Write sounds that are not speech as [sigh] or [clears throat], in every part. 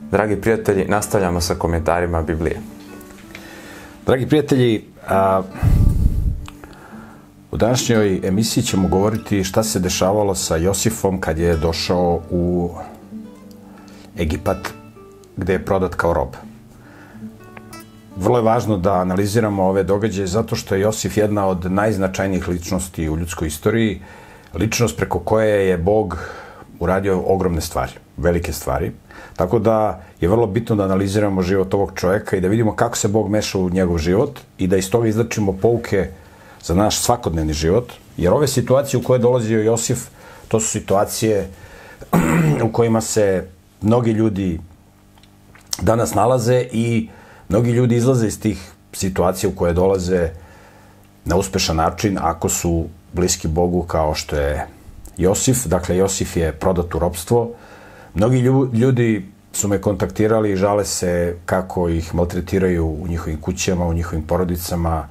Dragi prijatelji, nastavljamo sa komentarima Biblije. Dragi prijatelji, a, u današnjoj emisiji ćemo govoriti šta se dešavalo sa Josifom kad je došao u Egipat, gde je prodat kao rob. Vrlo je važno da analiziramo ove događaje zato što je Josif jedna od najznačajnijih ličnosti u ljudskoj istoriji, ličnost preko koje je Bog uradio ogromne stvari, velike stvari. Tako da je vrlo bitno da analiziramo život ovog čoveka i da vidimo kako se Bog meša u njegov život i da iz toga izlačimo pouke za naš svakodnevni život. Jer ove situacije u koje je dolazio Josif, to su situacije [clears throat] u kojima se mnogi ljudi danas nalaze i mnogi ljudi izlaze iz tih situacija u koje dolaze na uspešan način ako su bliski Bogu kao što je Josif. Dakle, Josif je prodat u robstvo. Mnogi ljudi su me kontaktirali i žale se kako ih maltretiraju u njihovim kućama, u njihovim porodicama.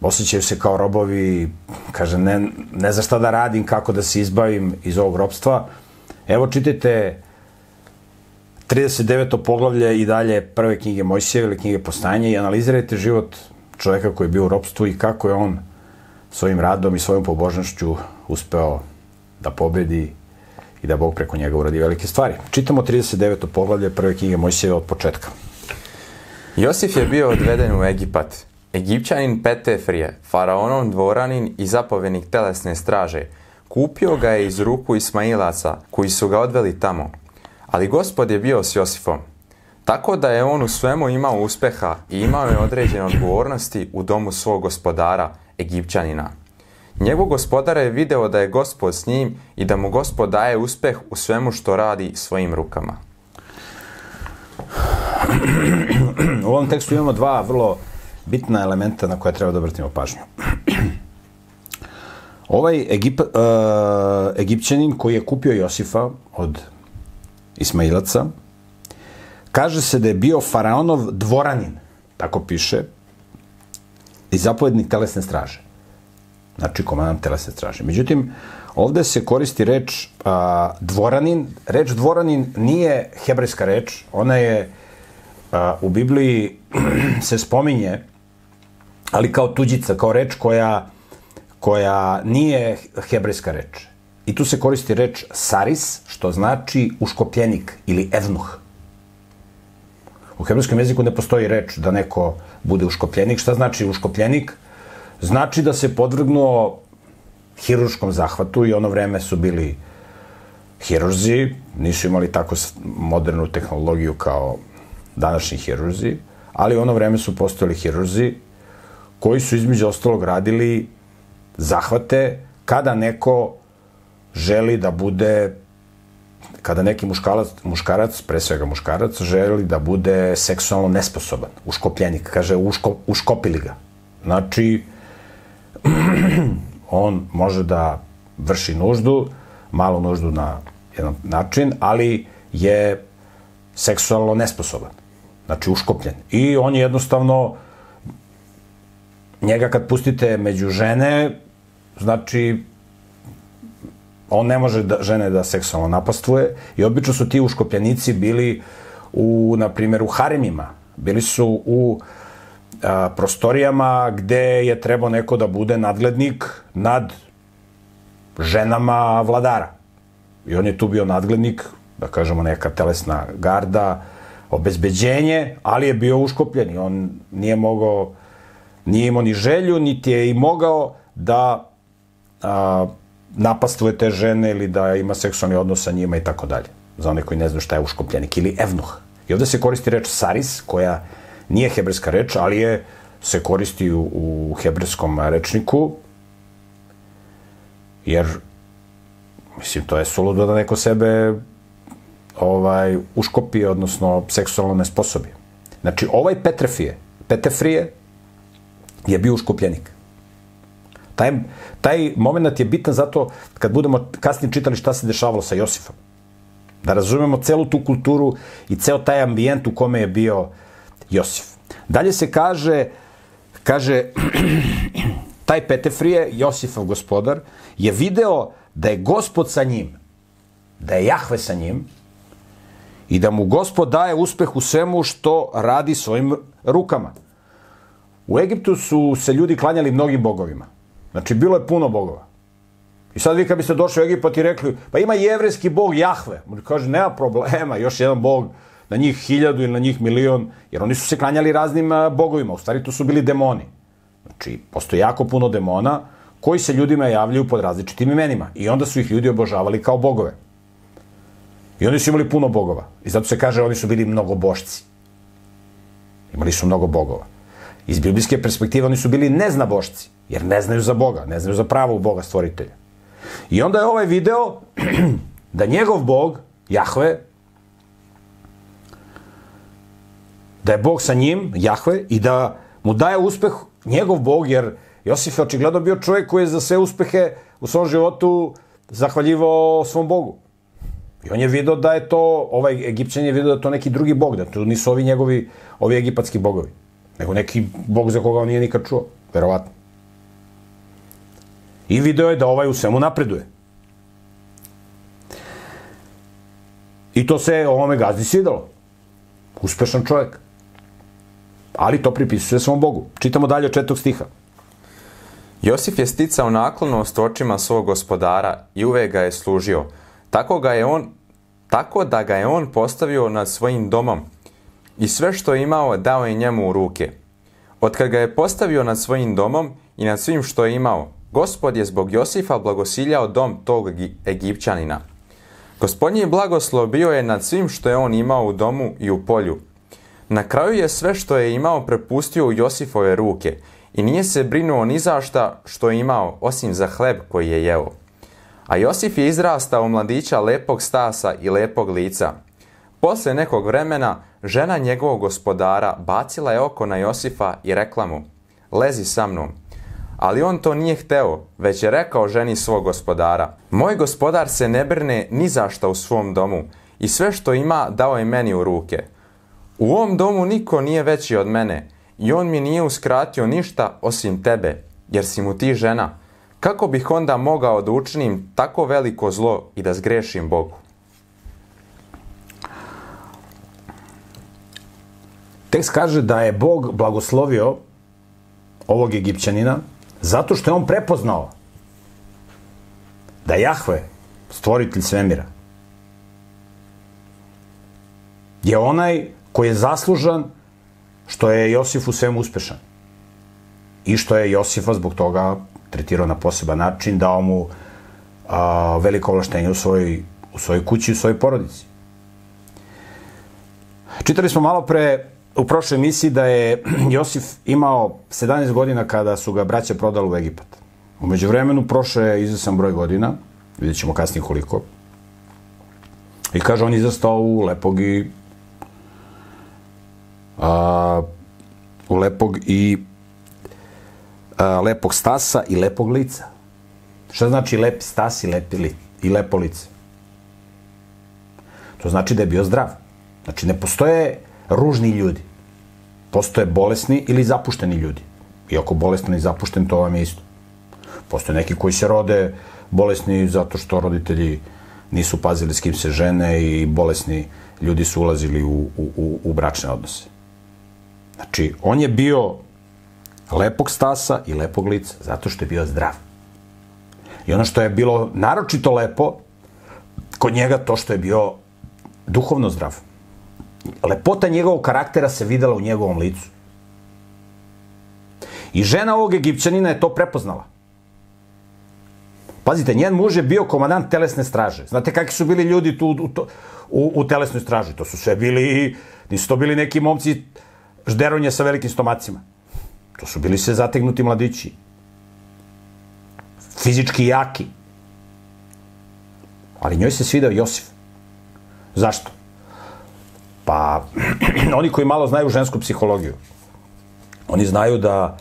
Osjećaju se kao robovi, kaže, ne, ne za šta da radim, kako da se izbavim iz ovog robstva. Evo, čitajte 39. poglavlje i dalje prve knjige Mojsijeve ili knjige Postajanja i analizirajte život čoveka koji je bio u robstvu i kako je on svojim radom i svojom pobožnošću uspeo da pobedi i da Bog preko njega uradi velike stvari. Čitamo 39. poglavlje prve knjige Mojsijeve od početka. Josif je bio odveden u Egipat. Egipćanin Petefrije, faraonom dvoranin i zapovenik telesne straže, kupio ga je iz ruku Ismailaca, koji su ga odveli tamo – Ali gospod je bio s Josifom. Tako da je on u svemu imao uspeha i imao je određene odgovornosti u domu svog gospodara, Egipćanina. Njegov gospodar je video da je gospod s njim i da mu gospod daje uspeh u svemu što radi svojim rukama. U ovom tekstu imamo dva vrlo bitna elementa na koje treba da obratimo pažnju. Ovaj Egip, uh, Egipćanin koji je kupio Josifa od Ismailaca, kaže se da je bio faraonov dvoranin, tako piše, i zapovednik telesne straže. Znači, komandant telesne straže. Međutim, ovde se koristi reč a, dvoranin. Reč dvoranin nije hebrejska reč, ona je a, u Bibliji [clears throat] se spominje, ali kao tuđica, kao reč koja, koja nije hebrejska reč. I tu se koristi reč saris, što znači uškopljenik ili evnuh. U hebrejskom jeziku ne postoji reč da neko bude uškopljenik. Šta znači uškopljenik? Znači da se podvrgnuo hiruškom zahvatu i ono vreme su bili hirurzi, nisu imali tako modernu tehnologiju kao današnji hirurzi, ali ono vreme su postojali hirurzi koji su između ostalog radili zahvate kada neko želi da bude kada neki muškarac, muškarac, pre svega muškarac, želi da bude seksualno nesposoban, uškopljenik, kaže uško, uškopili ga. Znači, [clears throat] on može da vrši nuždu, malu nuždu na jedan način, ali je seksualno nesposoban. Znači, uškopljen. I on je jednostavno, njega kad pustite među žene, znači, on ne može da, žene da seksualno napastvuje i obično su ti uškopljenici bili u, na primjer, u haremima. Bili su u prostorijama gde je trebao neko da bude nadglednik nad ženama vladara. I on je tu bio nadglednik, da kažemo neka telesna garda, obezbeđenje, ali je bio uškopljen i on nije mogao, nije imao ni želju, niti je i mogao da a, napastvuje te žene ili da ima seksualni odnos sa njima i tako dalje. Za one koji ne znaju šta je uškopljenik ili evnuh. I ovde se koristi reč saris, koja nije hebrejska reč, ali je se koristi u, u hebrejskom rečniku, jer mislim, to je suludo da neko sebe ovaj, uškopi, odnosno seksualno nesposobi. Znači, ovaj Petrefije, Petefrije je bio uškopljenik. Taj, taj moment je bitan zato kad budemo kasnije čitali šta se dešavalo sa Josifom. Da razumemo celu tu kulturu i ceo taj ambijent u kome je bio Josif. Dalje se kaže, kaže, [clears throat] taj Petefrije, Josifov gospodar, je video da je gospod sa njim, da je Jahve sa njim i da mu gospod daje uspeh u svemu što radi svojim rukama. U Egiptu su se ljudi klanjali mnogim bogovima. Znači, bilo je puno bogova. I sad vi kad biste došli u Egipat i rekli, pa ima jevrijski bog Jahve. On kaže, nema problema, još jedan bog na njih hiljadu ili na njih milion, jer oni su se klanjali raznim bogovima. U stvari, to su bili demoni. Znači, postoje jako puno demona koji se ljudima javljaju pod različitim imenima. I onda su ih ljudi obožavali kao bogove. I oni su imali puno bogova. I zato se kaže, oni su bili mnogobošci. Imali su mnogo bogova. Iz biblijske perspektive oni su bili neznabošci, jer ne znaju za Boga, ne znaju za pravog Boga stvoritelja. I onda je ovaj video [clears throat] da njegov Bog, Jahve, da je Bog sa njim, Jahve, i da mu daje uspeh njegov Bog, jer Josif je očigledno bio čovjek koji je za sve uspehe u svom životu zahvaljivao svom Bogu. I on je vidio da je to, ovaj Egipćan je vidio da to neki drugi bog, da to nisu ovi njegovi, ovi egipatski bogovi. Nego neki bog za koga on nije nikad čuo, verovatno. I video je da ovaj u svemu napreduje. I to se ovome gazdi svidalo. Uspešan čovjek. Ali to pripisuje svom Bogu. Čitamo dalje od četog stiha. Josif je sticao naklonost očima svog gospodara i uvek ga je služio. Tako, ga je on, tako da ga je on postavio nad svojim domom i sve što je imao dao je njemu u ruke. Otkad ga je postavio nad svojim domom i nad svim što je imao, gospod je zbog Josifa blagosiljao dom tog Egipćanina. Gospodnji blagoslov bio je nad svim što je on imao u domu i u polju. Na kraju je sve što je imao prepustio u Josifove ruke i nije se brinuo ni za šta što je imao, osim za hleb koji je jeo. A Josif je izrastao mladića lepog stasa i lepog lica. Posle nekog vremena, žena njegovog gospodara bacila je oko na Josifa i rekla mu, lezi sa mnom. Ali on to nije hteo, već je rekao ženi svog gospodara, moj gospodar se ne brne ni za šta u svom domu i sve što ima dao je meni u ruke. U ovom domu niko nije veći od mene i on mi nije uskratio ništa osim tebe, jer si mu ti žena. Kako bih onda mogao da učinim tako veliko zlo i da zgrešim Bogu? Tekst kaže da je Bog blagoslovio ovog Egipćanina zato što je on prepoznao da Jahve, stvoritelj svemira, je onaj koji je zaslužan što je Josif u svemu uspešan. I što je Josifa zbog toga tretirao na poseban način, dao mu a, veliko ovlaštenje u svojoj, u svojoj kući, u svojoj porodici. Čitali smo malo pre u prošloj emisiji da je [clears throat] Josif imao 17 godina kada su ga braća prodali u Egipat. Umeđu vremenu prošao je izvesan broj godina, vidjet ćemo kasnije koliko. I kaže, on je izrastao u lepog i a, u lepog i a, lepog stasa i lepog lica. Šta znači lep stas i, lepi li, i lepo lice? To znači da je bio zdrav. Znači, ne postoje ružni ljudi. Postoje bolesni ili zapušteni ljudi. Iako bolestan i zapušten, to vam je isto. Postoje neki koji se rode bolesni zato što roditelji nisu pazili s kim se žene i bolesni ljudi su ulazili u, u, u bračne odnose. Znači, on je bio lepog stasa i lepog lica, zato što je bio zdrav. I ono što je bilo naročito lepo, kod njega to što je bio duhovno zdrav. Lepota njegovog karaktera se videla u njegovom licu. I žena ovog Egipćanina je to prepoznala. Pazite, njen muž je bio komandant telesne straže. Znate kakvi su bili ljudi tu u, u, u telesnoj straži? To su sve bili, nisu to bili neki momci žderonje sa velikim stomacima. To su bili sve zategnuti mladići. Fizički jaki. Ali njoj se svidao Josif. Zašto? Pa, [clears throat] oni koji malo znaju žensku psihologiju, oni znaju da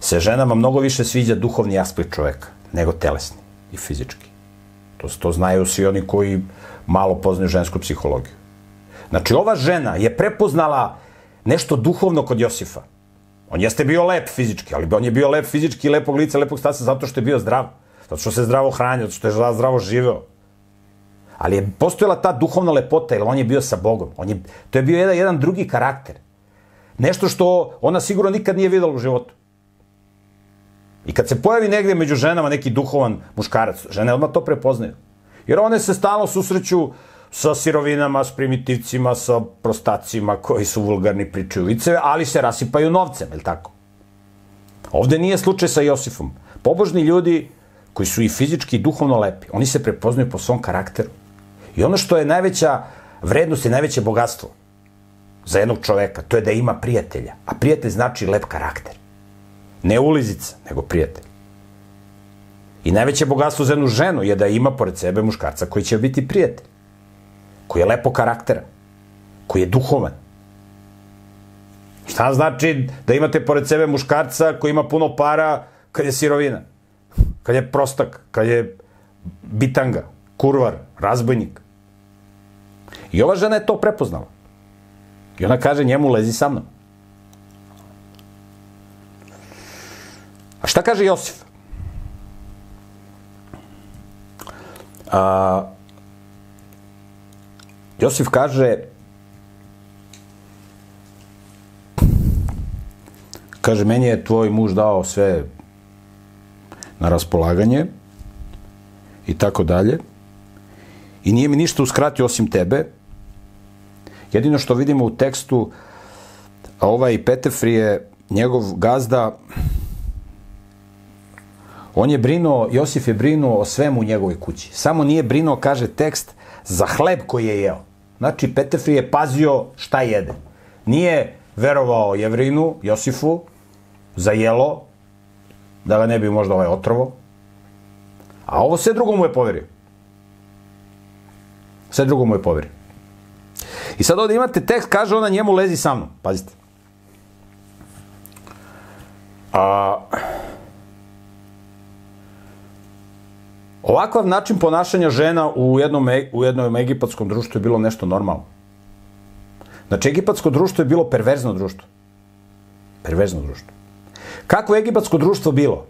se ženama mnogo više sviđa duhovni aspekt čoveka nego telesni i fizički. To, to znaju svi oni koji malo poznaju žensku psihologiju. Znači, ova žena je prepoznala nešto duhovno kod Josifa. On jeste bio lep fizički, ali on je bio lep fizički, lepog lica, lepog stasa, zato što je bio zdrav. Zato što se zdravo hranio, zato što je zdravo živeo. Ali je postojala ta duhovna lepota, jer on je bio sa Bogom. On je, to je bio jedan, jedan drugi karakter. Nešto što ona sigurno nikad nije videla u životu. I kad se pojavi negde među ženama neki duhovan muškarac, žene odmah to prepoznaju. Jer one se stalno susreću sa sirovinama, s primitivcima, sa prostacima koji su vulgarni, pričaju viceve, ali se rasipaju novcem, je li tako? Ovde nije slučaj sa Josifom. Pobožni ljudi koji su i fizički i duhovno lepi, oni se prepoznaju po svom karakteru. I ono što je najveća vrednost i najveće bogatstvo za jednog čoveka, to je da ima prijatelja. A prijatelj znači lep karakter. Ne ulizica, nego prijatelj. I najveće bogatstvo za jednu ženu je da ima pored sebe muškarca koji će biti prijatelj. Koji je lepo karaktera. Koji je duhovan. Šta znači da imate pored sebe muškarca koji ima puno para kad je sirovina? Kad je prostak, kad je bitanga, kurvar, razbojnik. I ova žena je to prepoznala. I ona kaže njemu lezi sa mnom. A šta kaže Josif? A, Josif kaže kaže, meni je tvoj muž dao sve na raspolaganje i tako dalje. I nije mi ništa uskratio osim tebe. Jedino što vidimo u tekstu, a ovaj Petefrije, njegov gazda, on je brinuo, Josif je brinuo o svemu u njegovoj kući. Samo nije brinuo, kaže tekst, za hleb koji je jeo. Znači, Petefrije je pazio šta jede. Nije verovao Jevrinu, Josifu, za jelo, da ga ne bi možda ovaj otrovo. A ovo sve drugo mu je poverio. Sve drugo mu je poverio. I sad ovde imate tekst, kaže ona njemu lezi sa mnom. Pazite. A, ovakav način ponašanja žena u jednom, e, u jednom egipatskom društvu je bilo nešto normalno. Znači, egipatsko društvo je bilo perverzno društvo. Perverzno društvo. Kako je egipatsko društvo bilo?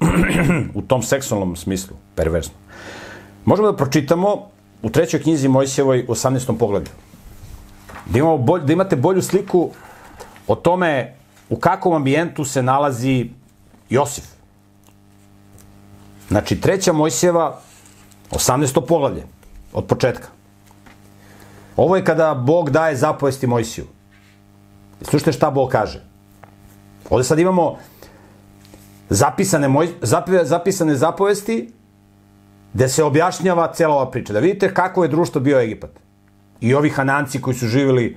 [clears throat] u tom seksualnom smislu, perverzno. Možemo da pročitamo u trećoj knjizi Mojsjevoj u 18. pogledu. Da, imamo bolj, da imate bolju sliku o tome u kakvom ambijentu se nalazi Josif. Znači, treća Mojsjeva, 18. poglavlje, od početka. Ovo je kada Bog daje zapovesti Mojsiju. Slušajte šta Bog kaže. Ovde sad imamo zapisane, moj, zapisane zapovesti gde se objašnjava cela ova priča. Da vidite kako je društvo bio Egipat. I ovi hananci koji su živjeli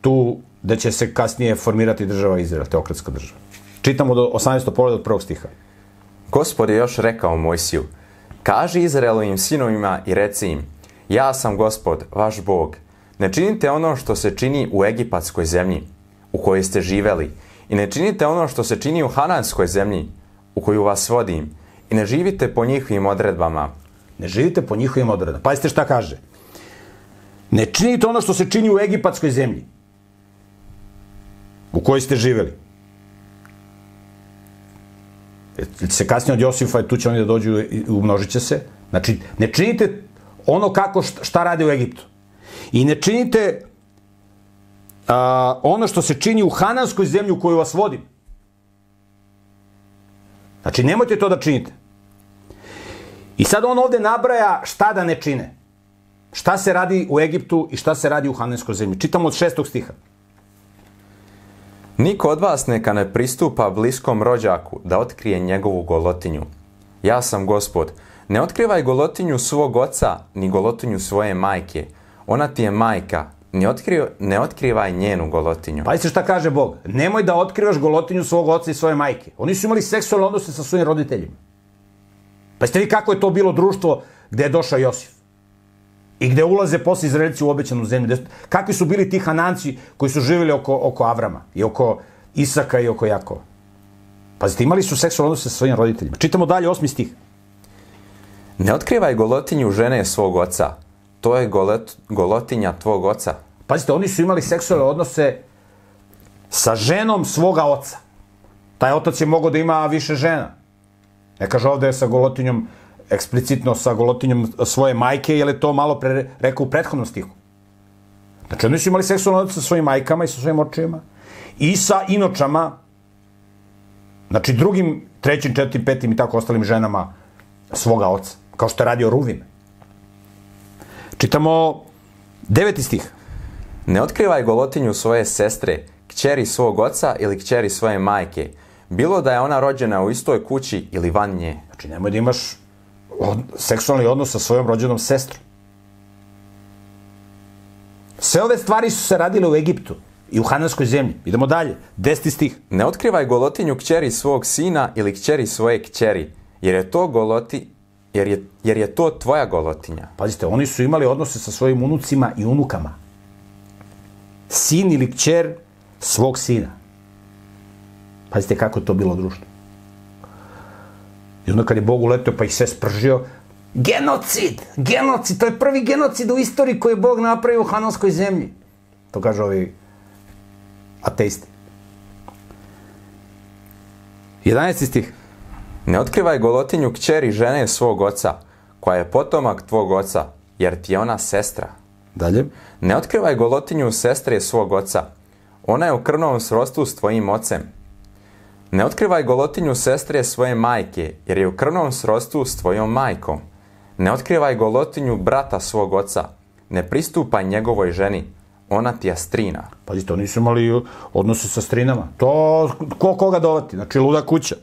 tu da će se kasnije formirati država Izrael, teokratska država. Čitamo do 18. pogleda od prvog stiha. Gospod je još rekao Mojsiju, kaži Izraelovim sinovima i reci im, ja sam gospod, vaš Bog. Ne činite ono što se čini u egipatskoj zemlji, u kojoj ste živeli, i ne činite ono što se čini u hananskoj zemlji, u koju vas vodim, i ne živite po njihovim odredbama. Ne živite po njihovim odredbama. Pazite šta kaže. Ne činite ono što se čini u egipatskoj zemlji, u kojoj ste živeli. Se kasnije od Josifa, tu će oni da dođu i umnožit će se. Znači, ne činite ono kako šta rade u Egiptu. I ne činite a, ono što se čini u Hananskoj zemlji u koju vas vodim. Znači, nemojte to da činite. I sad on ovde nabraja šta da ne čine. Šta se radi u Egiptu i šta se radi u Hananskoj zemlji. Čitamo od šestog stiha. Niko od vas neka ne pristupa bliskom rođaku da otkrije njegovu golotinju. Ja sam gospod. Ne otkrivaj golotinju svog oca, ni golotinju svoje majke. Ona ti je majka, ne, otkri, ne otkrivaj njenu golotinju. Pazite šta kaže Bog. Nemoj da otkrivaš golotinju svog oca i svoje majke. Oni su imali seksualne odnose sa svojim roditeljima. Pazite vi kako je to bilo društvo gde je došao Josif. I gde ulaze posle Izraelci u obećanu zemlju. Kakvi su bili ti hananci koji su živjeli oko, oko Avrama i oko Isaka i oko Jakova. Pazite, imali su seksualne odnose sa svojim roditeljima. Čitamo dalje osmi stih. Ne otkrivaj golotinju žene svog oca, to je golet, golotinja tvog oca. Pazite, oni su imali seksualne odnose sa ženom svoga oca. Taj otac je mogao da ima više žena. Ne kaže ovde sa golotinjom eksplicitno sa golotinjom svoje majke, jer je to malo pre, rekao u prethodnom stihu. Znači, oni su imali seksualno odnos sa svojim majkama i sa svojim očevima i sa inočama, znači drugim, trećim, četvrtim, petim i tako ostalim ženama svoga oca, kao što je radio Ruvim. Čitamo deveti stih. Ne otkrivaj golotinju svoje sestre, kćeri svog oca ili kćeri svoje majke, bilo da je ona rođena u istoj kući ili van nje. Znači, nemoj da imaš od, seksualni odnos sa svojom rođenom sestrom. Sve ove stvari su se radile u Egiptu i u Hananskoj zemlji. Idemo dalje. Deseti stih. Ne otkrivaj golotinju kćeri svog sina ili kćeri svoje kćeri, jer je to goloti, jer je, jer je to tvoja golotinja. Pazite, oni su imali odnose sa svojim unucima i unukama. Sin ili kćer svog sina. Pazite kako je to bilo društvo. I onda kad je Bog uletio pa ih sve spržio, genocid, genocid, to je prvi genocid u istoriji koji je Bog napravio u Hananskoj zemlji. To kažu ovi ateisti. 11. stih. Ne otkrivaj golotinju kćeri žene svog oca, koja je potomak tvog oca, jer ti je ona sestra. Dalje. Ne otkrivaj golotinju sestre svog oca, ona je u krvnom srodstvu s tvojim ocem. Ne otkrivaj golotinju sestre svoje majke, jer je u krvnom srodstvu s tvojom majkom. Ne otkrivaj golotinju brata svog oca, ne pristupaj njegovoj ženi, ona ti je strina. Pazite, oni su imali odnose sa strinama. To, ko koga dovati? Znači, luda kuća.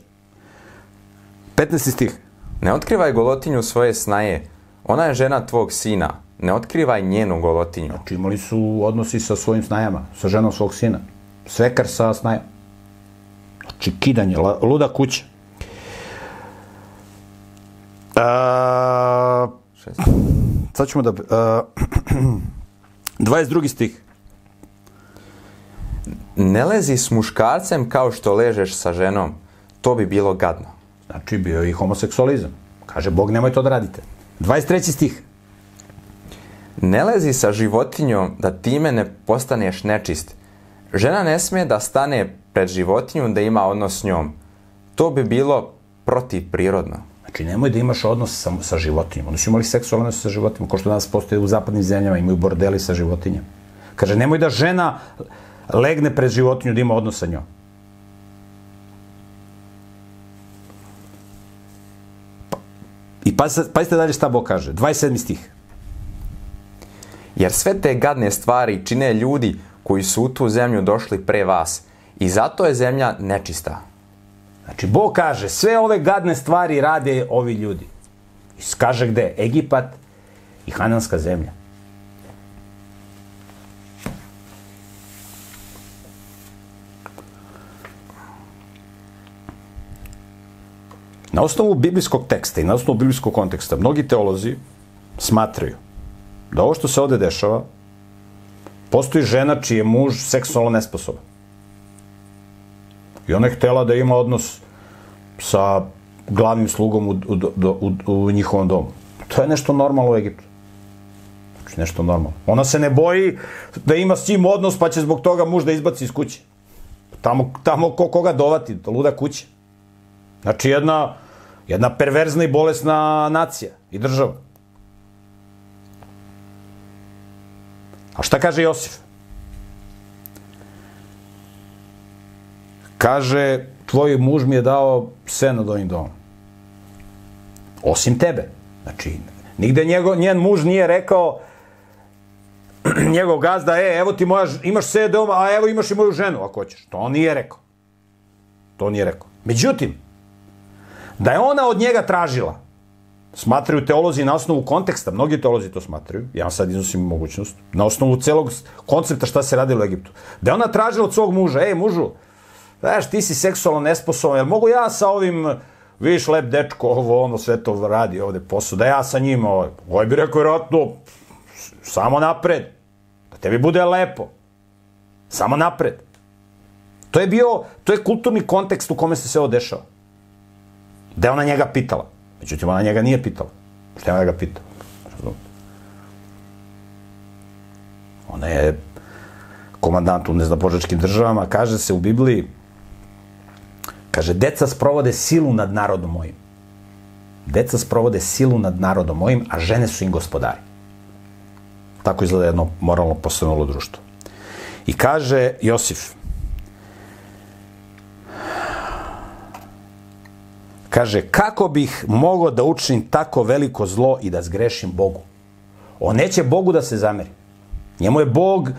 15. stih. Ne otkrivaj golotinju svoje snaje, ona je žena tvog sina, ne otkrivaj njenu golotinju. Znači, imali su odnosi sa svojim snajama, sa ženom svog sina. Svekar sa snajom. Znači, kidanje, luda kuća. A, sad ćemo da... A, [clears throat] 22. stih. Ne lezi s muškarcem kao što ležeš sa ženom, to bi bilo gadno. Znači, bio je i homoseksualizam. Kaže, Bog, nemoj to da radite. 23. stih. Ne lezi sa životinjom da time ne postaneš nečist. Žena ne smije da stane pred životinjom da ima odnos s njom. To bi bilo protivprirodno. Znači, nemoj da imaš odnos sa, sa životinjama. Oni su imali seksualne odnose sa životinjama, kao što danas postoje u zapadnim zemljama, imaju bordeli sa životinjama. Kaže, nemoj da žena legne pred životinju da ima odnos sa njom. Pa- I pazite, pazite dalje šta Bog kaže. 27. stih. Jer sve te gadne stvari čine ljudi koji su u tu zemlju došli pre vas. I zato je zemlja nečista. Znači, Bog kaže, sve ove gadne stvari rade ovi ljudi. I kaže gde? Egipat i Hananska zemlja. Na osnovu biblijskog teksta i na osnovu biblijskog konteksta, mnogi teolozi smatraju da ovo što se ovde dešava, postoji žena čiji je muž seksualno nesposoban. I ona je htela da ima odnos sa glavnim slugom u, u, u, u, njihovom domu. To je nešto normalno u Egiptu. Znači nešto normalno. Ona se ne boji da ima s njim odnos pa će zbog toga muž da izbaci iz kuće. Tamo, tamo ko koga dovati, luda kuća. Znači jedna, jedna perverzna i bolesna nacija i država. A šta kaže Josif? Kaže, tvoj muž mi je dao sve nad ovim domom. Osim tebe. Znači, nigde njego, njen muž nije rekao [clears throat] njegov gazda, e, evo ti moja, imaš sve doma, a evo imaš i moju ženu, ako hoćeš. To on nije rekao. To nije rekao. Međutim, da je ona od njega tražila, smatraju teolozi na osnovu konteksta, mnogi teolozi to smatraju, ja vam sad iznosim mogućnost, na osnovu celog koncepta šta se radilo u Egiptu, da je ona tražila od svog muža, ej mužu, znaš, ti si seksualno nesposoban, jel mogu ja sa ovim, viš lep dečko, ovo, ono, sve to radi ovde posao, da ja sa njim, ovaj, ovaj bi rekao, vjerojatno, samo napred, da tebi bude lepo, samo napred. To je bio, to je kulturni kontekst u kome se sve ovo dešava. Da je ona njega pitala. Međutim, ona njega nije pitala. Šta je ona ga pitala? Razumete? Ona je komandant u neznabožačkim državama, kaže se u Bibliji, kaže, deca sprovode silu nad narodom mojim. Deca sprovode silu nad narodom mojim, a žene su im gospodari. Tako izgleda jedno moralno postavljeno društvo. I kaže Josif, kaže, kako bih mogao da učinim tako veliko zlo i da zgrešim Bogu? On neće Bogu da se zameri. Njemu je Bog,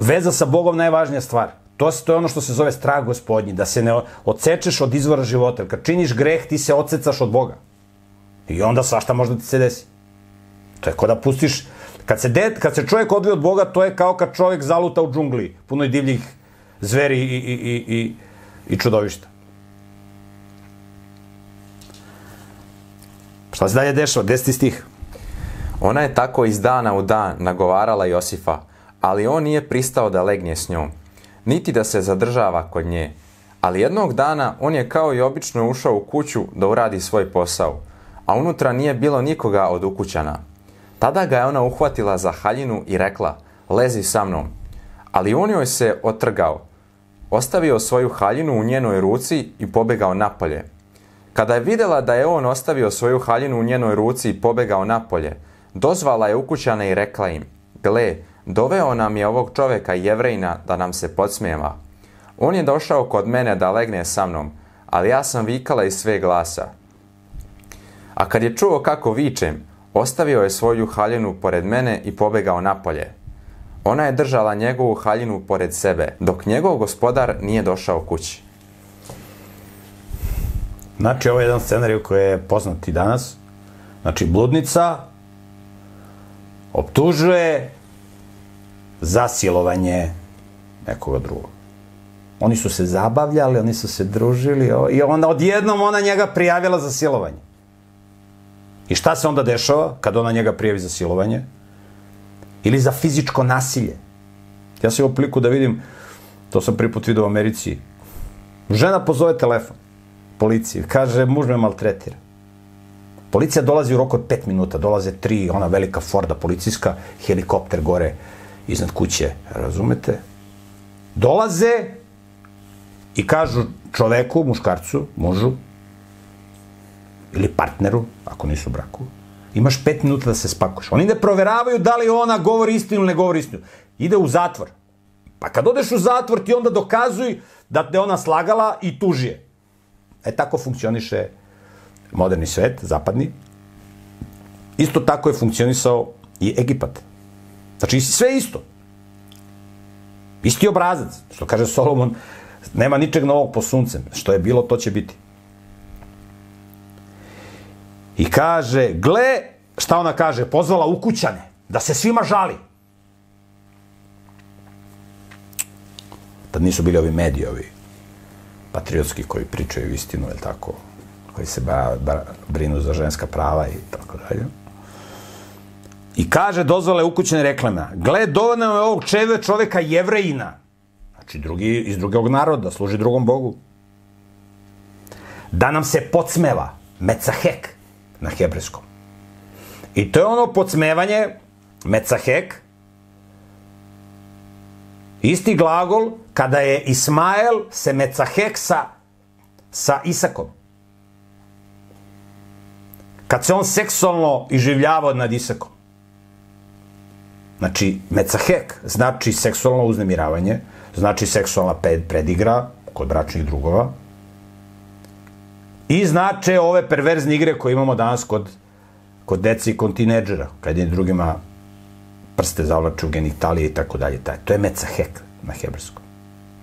veza sa Bogom najvažnija stvar. To, to je ono što se zove strah gospodnji, da se ne odsečeš od izvora života. Kad činiš greh, ti se odsecaš od Boga. I onda svašta može da ti se desi. To je kao da pustiš... Kad se, de, kad se čovjek odvije od Boga, to je kao kad čovjek zaluta u džungli, puno je divljih zveri i, i, i, i, i čudovišta. Šta se dalje dešava? Deseti stih. Ona je tako iz dana u dan nagovarala Josifa, ali on nije pristao da legne s njom, niti da se zadržava kod nje. Ali jednog dana on je kao i obično ušao u kuću da uradi svoj posao, a unutra nije bilo nikoga od ukućana. Tada ga je ona uhvatila za haljinu i rekla, lezi sa mnom. Ali on joj se otrgao, ostavio svoju haljinu u njenoj ruci i pobegao napolje. Kada je vidjela da je on ostavio svoju haljinu u njenoj ruci i pobegao napolje, dozvala je ukućane i rekla im, gle, doveo nam je ovog čoveka jevrejna da nam se podsmijeva. On je došao kod mene da legne sa mnom, ali ja sam vikala iz sve glasa. A kad je čuo kako vičem, ostavio je svoju haljinu pored mene i pobegao napolje. Ona je držala njegovu haljinu pored sebe, dok njegov gospodar nije došao kući. Znači, ovo je jedan scenarij koji je poznat i danas. Znači, bludnica optužuje za silovanje nekoga drugog. Oni su se zabavljali, oni su se družili i onda odjednom ona njega prijavila za silovanje. I šta se onda dešava kad ona njega prijavi za silovanje? Ili za fizičko nasilje. Ja sam imao priliku da vidim, to sam prvi put vidio u Americi, žena pozove telefon policiji, kaže muž me maltretira. Policija dolazi u roku od 5 minuta, dolaze tri, ona velika Forda policijska, helikopter gore iznad kuće, razumete? Dolaze i kažu čoveku, muškarcu, mužu, ili partneru, ako nisu u braku, imaš 5 minuta da se spakuješ. Oni ne proveravaju da li ona govori istinu ili ne govori istinu. Ide u zatvor. Pa kad odeš u zatvor, ti onda dokazuj da te ona slagala i tužije. E tako funkcioniše moderni svet, zapadni. Isto tako je funkcionisao i Egipat. Znači, sve isto. Isti obrazac. Što kaže Solomon, nema ničeg novog po suncem. Što je bilo, to će biti. I kaže, gle, šta ona kaže, pozvala ukućane, da se svima žali. Tad nisu bili ovi mediji, ovi patriotski koji pričaju istinu, je tako, koji se ba, ba, brinu za ženska prava i tako dalje. I kaže, dozvole ukućene reklama, gle, dovoljno je ovog čeve čoveka jevrejina, znači drugi, iz drugog naroda, služi drugom Bogu, da nam se podsmeva, mecahek, na hebrejskom. I to je ono podsmevanje, mecahek, isti glagol kada je Ismael se mecahek sa, sa Isakom. Kad se on seksualno iživljavao nad Isakom. Znači, mecahek znači seksualno uznemiravanje, znači seksualna predigra kod bračnih drugova, I znače ove perverzne igre koje imamo danas kod, kod deci i kod tineđera, kad je drugima prste zavlače u genitalije i tako dalje. Taj. To je mecahek na hebrejskom.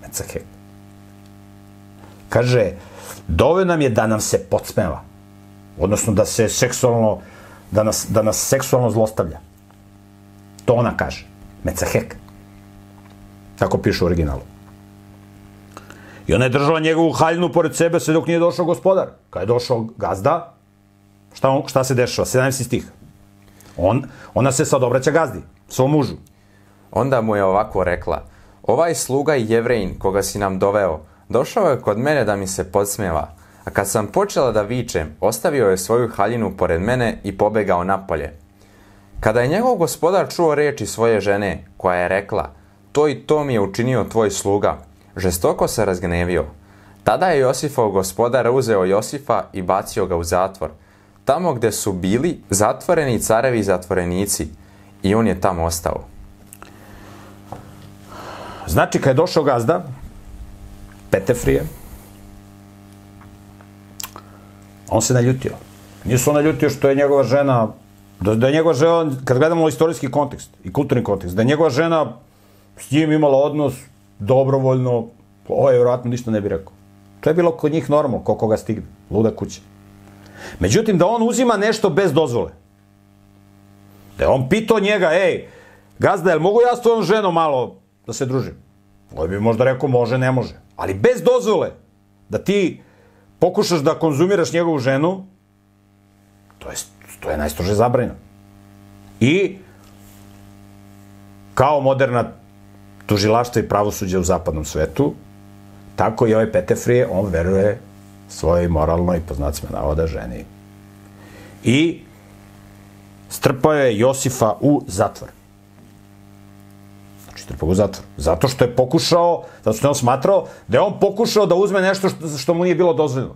Mecahek. Kaže, dovoljno nam je da nam se podsmeva. Odnosno da se seksualno, da nas, da nas seksualno zlostavlja. To ona kaže. Mecahek. Tako piše u originalu. I ona je držala njegovu haljnu pored sebe sve dok nije došao gospodar. Kad je došao gazda, šta, on, šta se dešava? 17. stih. On, ona se sad obraća gazdi, svom mužu. Onda mu je ovako rekla, ovaj sluga jevrejin koga si nam doveo, došao je kod mene da mi se podsmeva, a kad sam počela da vičem, ostavio je svoju haljinu pored mene i pobegao napolje. Kada je njegov gospodar čuo reči svoje žene, koja je rekla, to i to mi je učinio tvoj sluga, žestoko se razgnevio. Tada je Josifov gospodar uzeo Josifa i bacio ga u zatvor. tamo gde su bili zatvoreni carevi i zatvorenici i on je tamo ostao. Znači, kad je došao gazda, Petefrije, on se naljutio. Nije se on naljutio što je njegova žena, da, da je njegova žena, kad gledamo istorijski kontekst i kulturni kontekst, da je njegova žena s njim imala odnos dobrovoljno, ovo je vjerojatno ništa ne bi rekao. To je bilo kod njih normalno, ko koga stigne, luda kuća. Međutim, da on uzima nešto bez dozvole. Da je on pitao njega, ej, gazda, jel mogu ja s tvojom ženom malo da se družim? Ovo bi možda rekao, može, ne može. Ali bez dozvole, da ti pokušaš da konzumiraš njegovu ženu, to je, to je najstrože zabranjeno. I kao moderna tužilaštva i pravosuđa u zapadnom svetu, tako i ovaj Petefrije, on veruje svojoj moralnoj, po znacima navoda, ženi. I strpao je Josifa u zatvor. Znači, strpao u zatvor. Zato što je pokušao, zato što je on smatrao da je on pokušao da uzme nešto što, što mu nije bilo dozvoljeno.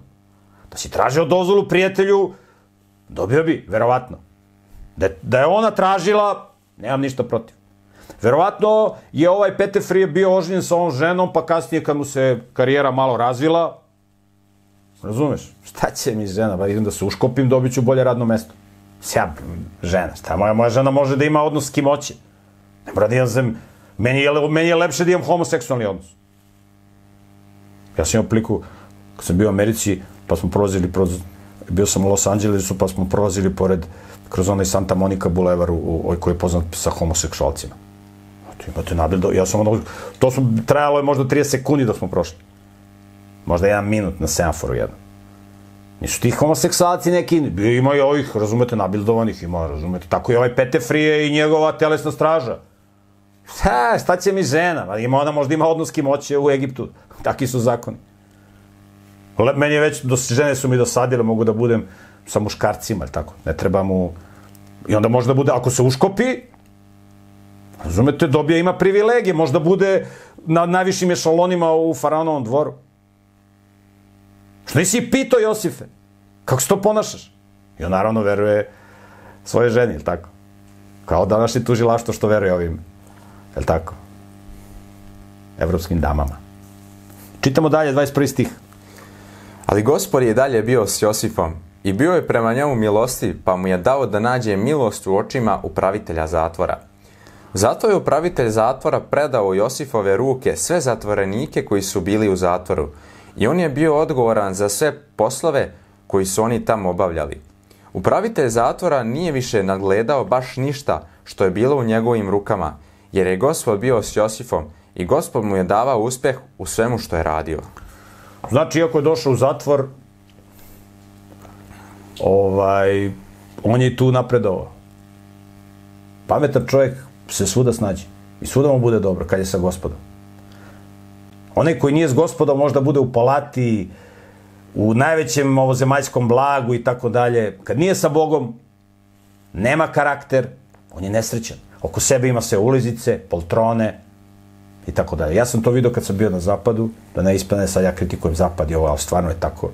Da si tražio dozvolu prijatelju, dobio bi, verovatno. Da, da je ona tražila, nemam ništa protiv. Verovatno je ovaj Petefrije bio oženjen sa ovom ženom, pa kasnije kad mu se karijera malo razvila, razumeš, šta će mi žena, ba idem da se uškopim, dobit ću bolje radno mesto. Sja, žena, šta moja, moja žena može da ima odnos s kim hoće. Ne mora da imam zem, meni je, meni je lepše da imam homoseksualni odnos. Ja sam imao pliku, kad sam bio u Americi, pa smo prolazili, proz, bio sam u Los Angelesu, pa smo prolazili pored, kroz onaj Santa Monica bulevar, u, u, koji je poznat sa homoseksualcima. Tu imate nabildo, ja sam ono, to su, trajalo je možda 30 sekundi dok smo prošli. Možda jedan minut na semaforu jedno. Nisu ti homoseksualci neki, ima i ovih, razumete, nabildovanih, ima, razumete, tako i ovaj Petefrije i njegova telesna straža. Ha, šta će mi žena? Ma Ima ona možda ima odnos kim hoće u Egiptu. Taki su zakoni. Le, meni je već, do, žene su mi dosadile, mogu da budem sa muškarcima, ili tako. Ne treba mu... I onda možda bude, ako se uškopi, razumete, dobija ima privilegije, možda bude na najvišim ešalonima u faraonovom dvoru. Što nisi pitao Josife? Kako se to ponašaš? I on naravno veruje svoje ženi, ili tako? Kao današnji tužilaštvo što veruje ovim, je tako? Evropskim damama. Čitamo dalje, 21. stih. Ali gospod je dalje bio s Josifom i bio je prema njemu milosti, pa mu je dao da nađe milost u očima upravitelja zatvora. Zato je upravitelj zatvora predao Josifove ruke sve zatvorenike koji su bili u zatvoru i on je bio odgovoran za sve poslove koji su oni tamo obavljali. Upravitelj zatvora nije više nadgledao baš ništa što je bilo u njegovim rukama, jer je gospod bio s Josifom i gospod mu je davao uspeh u svemu što je radio. Znači, iako je došao u zatvor, ovaj, on je tu napredovao. Pametan čovjek se svuda snađe. I svuda mu bude dobro kad je sa gospodom. Onaj koji nije s gospodom možda bude u palati, u najvećem ovozemaljskom blagu i tako dalje. Kad nije sa Bogom, nema karakter, on je nesrećan. Oko sebe ima sve ulizice, poltrone i tako dalje. Ja sam to vidio kad sam bio na zapadu, da ne ispane sad ja kritikujem zapad i ovo, ali stvarno je tako.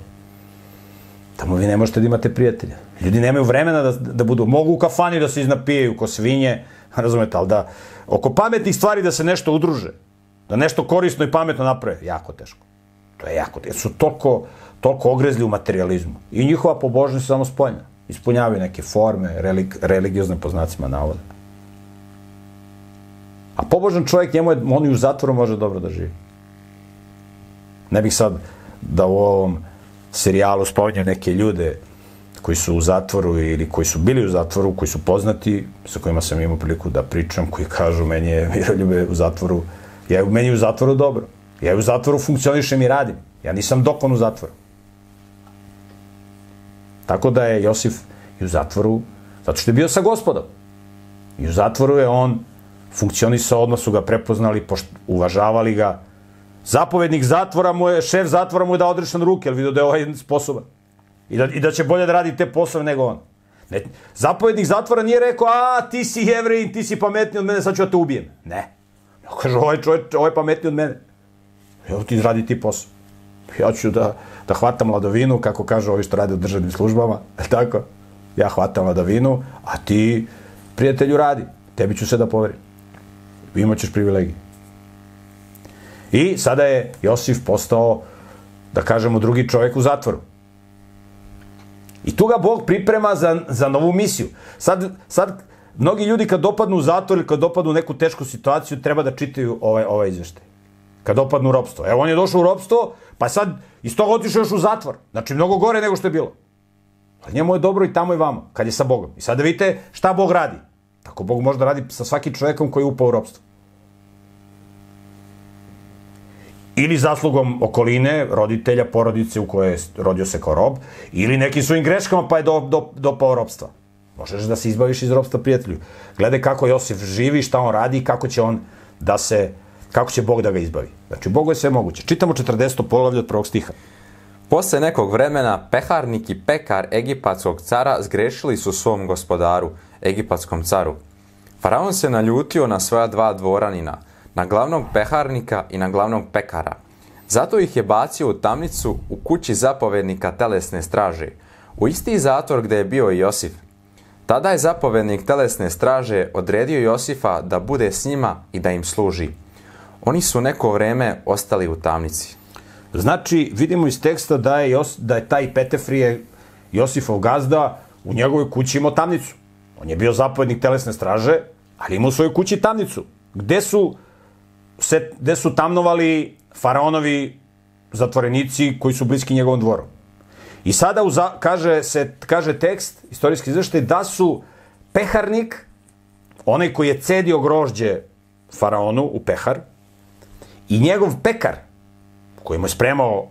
Tamo vi ne možete da imate prijatelja. Ljudi nemaju vremena da, da budu, mogu u kafani da se iznapijaju ko svinje, [laughs] razumete, ali da oko pametnih stvari da se nešto udruže, da nešto korisno i pametno naprave, jako teško. To je jako teško. Su toliko, toliko ogrezli u materializmu. I njihova pobožnost je samo spoljna. Ispunjavaju neke forme, relig, religiozne po znacima navoda. A pobožan čovjek, njemu je, on i u zatvoru može dobro da živi. Ne bih sad da u ovom serijalu spominjao neke ljude koji su u zatvoru ili koji su bili u zatvoru, koji su poznati, sa kojima sam imao priliku da pričam, koji kažu meni je Miroljube u zatvoru, ja meni je u zatvoru dobro. Ja u zatvoru funkcionišem i radim. Ja nisam dokon u zatvoru. Tako da je Josif i u zatvoru, zato što je bio sa gospodom. I u zatvoru je on funkcionisao, odmah su ga prepoznali, pošt, uvažavali ga. Zapovednik zatvora mu je, šef zatvora mu je dao odrešan ruke, jer vidio da je ovaj sposoban. I da, I da će bolje da radi te poslove nego on. Ne, zapovednik zatvora nije rekao, a ti si jevrej, ti si pametniji od mene, sad ću da te ubijem. Ne. Ja kaže, ovaj čovjek, ovaj je pametniji od mene. Evo ti radi ti posao. Ja ću da, da hvatam ladovinu, kako kažu ovi što rade u državnim službama, [laughs] tako? ja hvatam vladavinu, a ti, prijatelju, radi. Tebi ću se da poverim. Imaćeš privilegije. I sada je Josif postao, da kažemo, drugi čovjek u zatvoru. I tu ga Bog priprema za, za novu misiju. Sad, sad, mnogi ljudi kad dopadnu u zatvor ili kad dopadnu u neku tešku situaciju, treba da čitaju ovaj, ovaj izveštaj. Kad dopadnu u ropstvo. Evo, on je došao u ropstvo, pa sad iz toga otišao još u zatvor. Znači, mnogo gore nego što je bilo. Ali njemu je dobro i tamo i vamo, kad je sa Bogom. I sad da vidite šta Bog radi. Tako Bog može da radi sa svakim čovjekom koji je upao u ropstvo. Ili zaslugom okoline, roditelja, porodice u kojoj je rodio se kao rob, ili nekim svojim greškama pa je do, do, dopao robstva. Možeš da se izbaviš iz robstva prijatelju. Gledaj kako Josif živi, šta on radi i kako će on da se, kako će Bog da ga izbavi. Znači, Bogu je sve moguće. Čitamo 40. polavlje od prvog stiha. Posle nekog vremena peharnik i pekar egipatskog cara zgrešili su svom gospodaru, egipatskom caru. Faraon se naljutio na svoja dva dvoranina, na glavnog peharnika i na glavnog pekara. Zato ih je bacio u tamnicu u kući zapovednika telesne straže, u isti zatvor gde je bio i Josif. Tada je zapovednik telesne straže odredio Josifa da bude s njima i da im služi. Oni su neko vreme ostali u tamnici. Znači, vidimo iz teksta da je, Jos, da je taj Petefrije, Josifov gazda, u njegovoj kući imao tamnicu. On je bio zapovednik telesne straže, ali imao u svojoj kući tamnicu. Gde su se, gde su tamnovali faraonovi zatvorenici koji su bliski njegovom dvoru. I sada uza, kaže, se, kaže tekst, istorijski izveštaj, da su peharnik, onaj koji je cedio grožđe faraonu u pehar, i njegov pekar, koji mu je spremao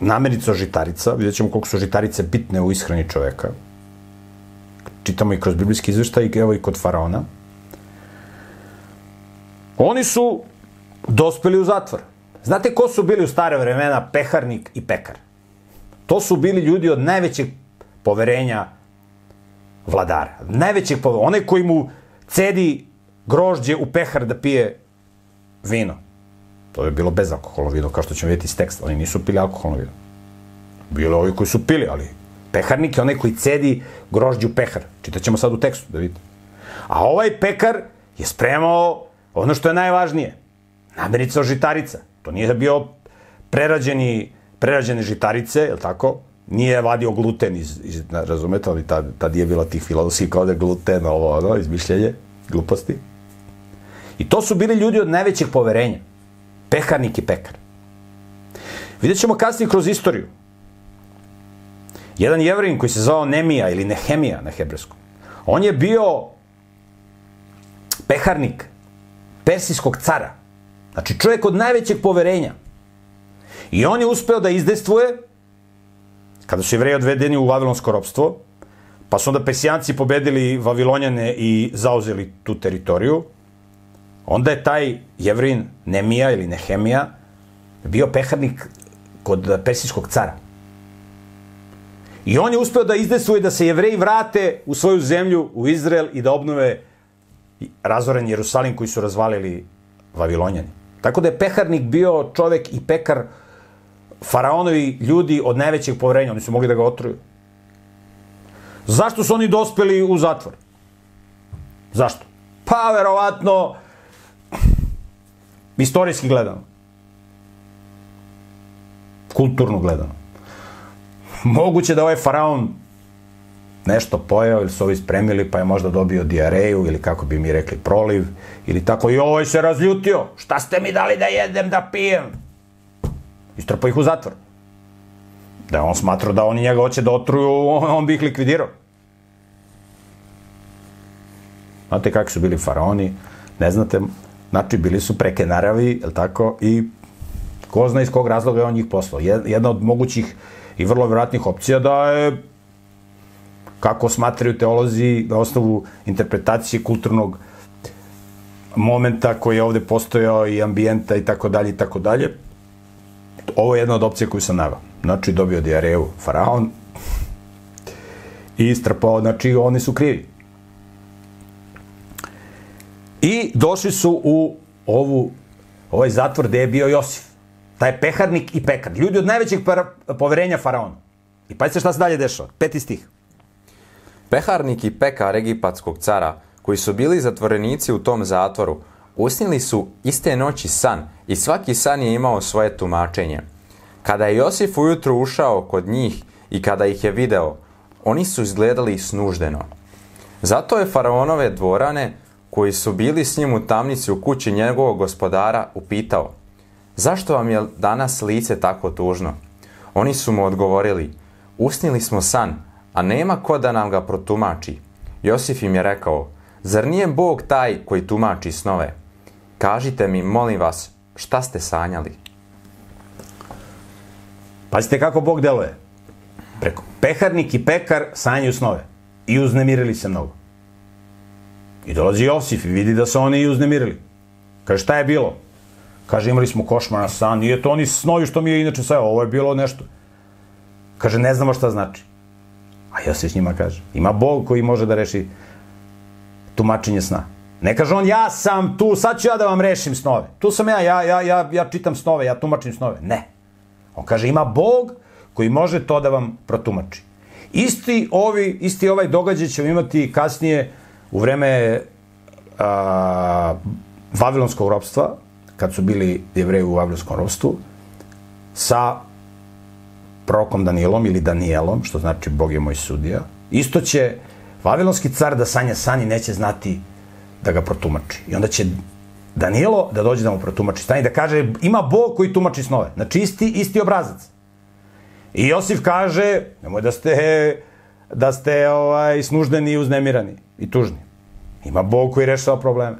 namirnicu žitarica, vidjet ćemo koliko su žitarice bitne u ishrani čoveka, čitamo i kroz biblijski izveštaj, evo i kod faraona, Oni su dospeli u zatvor. Znate ko su bili u stare vremena peharnik i pekar? To su bili ljudi od najvećeg poverenja vladara. Najvećeg poverenja. Onaj koji mu cedi grožđe u pehar da pije vino. To je bilo bezalkoholno vino, kao što ćemo vidjeti iz teksta. Oni nisu pili alkoholno vino. Bilo ovi koji su pili, ali peharnik je onaj koji cedi grožđe u pehar. Čitaćemo sad u tekstu, da vidite. A ovaj pekar je spremao Ono što je najvažnije, namirnica od žitarica. To nije bio prerađeni, prerađene žitarice, je tako? Nije vadio gluten iz, iz razumete, ali tad, tad je bila tih filozofija kao da je gluten, ovo, ono, izmišljenje, gluposti. I to su bili ljudi od najvećeg poverenja. Peharnik i pekar. Vidjet ćemo kasnije kroz istoriju. Jedan jevrin koji se zvao Nemija ili Nehemija na hebrejskom, on je bio peharnik persijskog cara. Znači čovjek od najvećeg poverenja. I on je uspeo da izdestvuje, kada su jevreji odvedeni u Vavilonsko ropstvo, pa su onda Persijanci pobedili Vavilonjane i zauzeli tu teritoriju, onda je taj jevrin Nemija ili Nehemija bio peharnik kod persijskog cara. I on je uspeo da izdestvuje da se jevreji vrate u svoju zemlju, u Izrael i da obnove razoren Jerusalim koji su razvalili Vavilonjani. Tako da je peharnik bio čovek i pekar faraonovi ljudi od najvećeg poverenja. Oni su mogli da ga otruju. Zašto su oni dospeli u zatvor? Zašto? Pa, verovatno, istorijski gledano. Kulturno gledano. Moguće da ovaj faraon nešto pojeo ili su ovi spremili pa je možda dobio diareju ili kako bi mi rekli proliv ili tako i ovaj se razljutio. Šta ste mi dali da jedem, da pijem? Istrpao ih u zatvor. Da on smatrao da oni njega hoće da otruju, on, [laughs] on bi ih likvidirao. Znate kakvi su bili faraoni, ne znate, znači bili su preke naravi, je tako, i ko zna iz kog razloga je on njih poslao. Jedna od mogućih i vrlo vjerojatnih opcija da je kako smatraju teolozi na osnovu interpretacije kulturnog momenta koji je ovde postojao i ambijenta i tako dalje i tako dalje. Ovo je jedna od opcija koju sam navao. Znači, dobio diareju faraon i istrpao, znači, oni su krivi. I došli su u ovu, ovaj zatvor gde je bio Josif. Taj peharnik i pekar. Ljudi od najvećeg poverenja faraona. I pa se šta se dalje dešava. Peti stih. Peharnik i pekar egipatskog cara, koji su bili zatvorenici u tom zatvoru, usnili su iste noći san i svaki san je imao svoje tumačenje. Kada je Josif ujutro ušao kod njih i kada ih je video, oni su izgledali snuždeno. Zato je faraonove dvorane, koji su bili s njim u tamnici u kući njegovog gospodara, upitao Zašto vam je danas lice tako tužno? Oni su mu odgovorili Usnili smo san, a nema ko da nam ga protumači. Josif im je rekao Zar nije Bog taj koji tumači snove? Kažite mi, molim vas, šta ste sanjali? Pazite kako Bog deluje. Preko peharnik i pekar sanjaju snove. I uznemirili se mnogo. I dolazi Josif i vidi da se oni i uznemirili. Kaže, šta je bilo? Kaže, imali smo košmar na san. Nije to oni snovi što mi je inače sve. Ovo je bilo nešto. Kaže, ne znamo šta znači. A Josif njima kaže, ima Bog koji može da reši tumačenje sna. Ne kaže on, ja sam tu, sad ću ja da vam rešim snove. Tu sam ja, ja, ja, ja, ja čitam snove, ja tumačim snove. Ne. On kaže, ima Bog koji može to da vam protumači. Isti, ovi, isti ovaj događaj ćemo imati kasnije u vreme a, Vavilonskog ropstva, kad su bili jevreji u Vavilonskom ropstvu, sa prokom Danielom ili Danielom, što znači Bog je moj sudija, isto će Vavilonski car da sanja san i neće znati da ga protumači. I onda će Danilo da dođe da mu protumači stan i da kaže ima Bog koji tumači snove. Znači isti, isti obrazac. I Josif kaže, nemoj da ste, da ste ovaj, snuždeni i uznemirani i tužni. Ima Bog koji rešava probleme.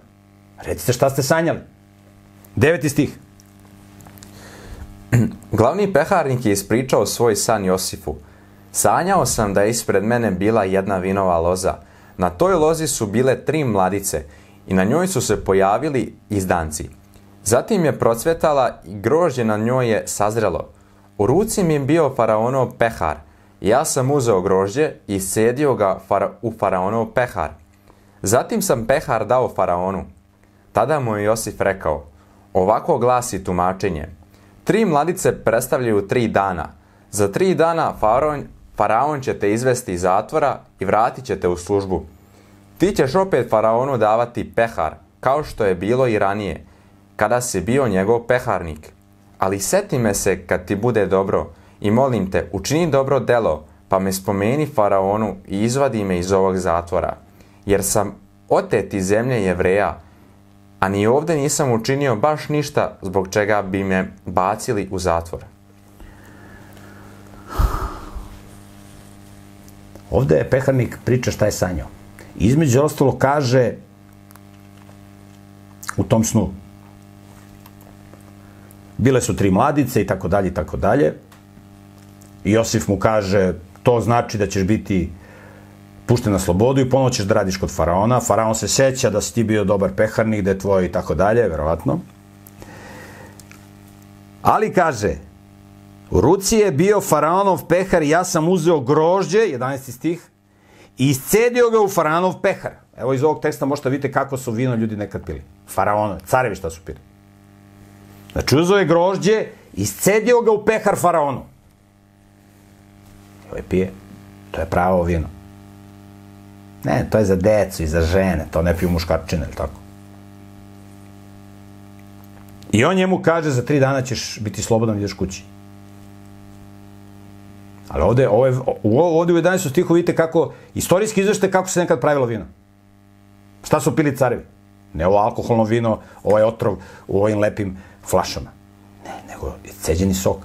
Recite šta ste sanjali. Deveti stih. [clears throat] Glavni peharnik je ispričao svoj san Josifu. Sanjao sam da je ispred mene bila jedna vinova loza. Na toj lozi su bile tri mladice i na njoj su se pojavili izdanci. Zatim je procvetala i grožđe na njoj je sazrelo. U ruci mi je bio faraonov pehar. Ja sam uzeo grožđe i sedio ga fara u faraonov pehar. Zatim sam pehar dao faraonu. Tada mu je Josif rekao, ovako glasi tumačenje. Tri mladice predstavljaju tri dana. Za tri dana faraon, faraon će te izvesti iz zatvora i vratit će te u službu. Ti ćeš opet faraonu davati pehar, kao što je bilo i ranije, kada si bio njegov peharnik. Ali seti me se kad ti bude dobro i molim te, učini dobro delo, pa me spomeni faraonu i izvadi me iz ovog zatvora. Jer sam otet iz zemlje jevreja, a ni ovde nisam učinio baš ništa zbog čega bi me bacili u zatvor. Ovde je peharnik priča šta je sanjao. Između ostalo kaže u tom snu. Bile su tri mladice i tako dalje i tako dalje. Josif mu kaže, to znači da ćeš biti pušten na slobodu i ponovo ćeš da radiš kod faraona. Faraon se seća da si ti bio dobar peharnik, da je tvoj i tako dalje, verovatno. Ali kaže, u ruci je bio faraonov pehar i ja sam uzeo grožđe, 11. stih, i iscedio ga u faraonov pehar. Evo iz ovog teksta možete vidite kako su vino ljudi nekad pili. Faraonovi, carevi šta su pili. Znači uzeo je grožđe, iscedio ga u pehar faraonu. I ovaj pije. To je pravo vino. Ne, to je za decu i za žene, to ne piju muškarčine, ili tako? I on njemu kaže, za tri dana ćeš biti slobodan ideš kući. Ali ovde, ovo je, ovde u 11. stihu vidite kako, istorijski izvešte kako se nekad pravilo vino. Šta su pili carevi? Ne ovo alkoholno vino, ovaj otrov u ovim lepim flašama. Ne, nego ceđeni sok.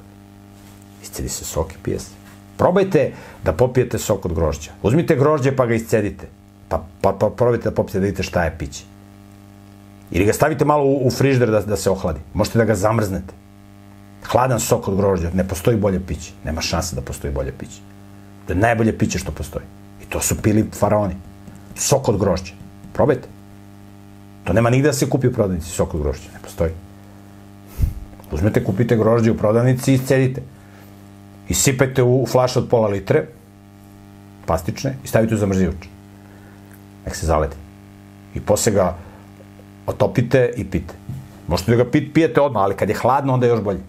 Iscedi se sok i pije se. Probajte da popijete sok od grožđa. Uzmite grožđe pa ga iscedite. Pa, pa, pa probajte da popijete da vidite šta je piće. Ili ga stavite malo u, u frižder da, da se ohladi. Možete da ga zamrznete. Hladan sok od grožđa, ne postoji bolje piće. Nema šanse da postoji bolje piće. To je najbolje piće što postoji. I to su pili faraoni. Sok od grožđa. Probajte. To nema nigde da se kupi u prodavnici sok od grožđa. Ne postoji. Uzmete, kupite grožđe u prodavnici i iscedite. Isipajte u flaš od pola litre, plastične, i stavite u zamrzivač. Nek se zaleti. I posle ga otopite i pite. Možete da ga pijete odmah, ali kad je hladno, onda je još bolje.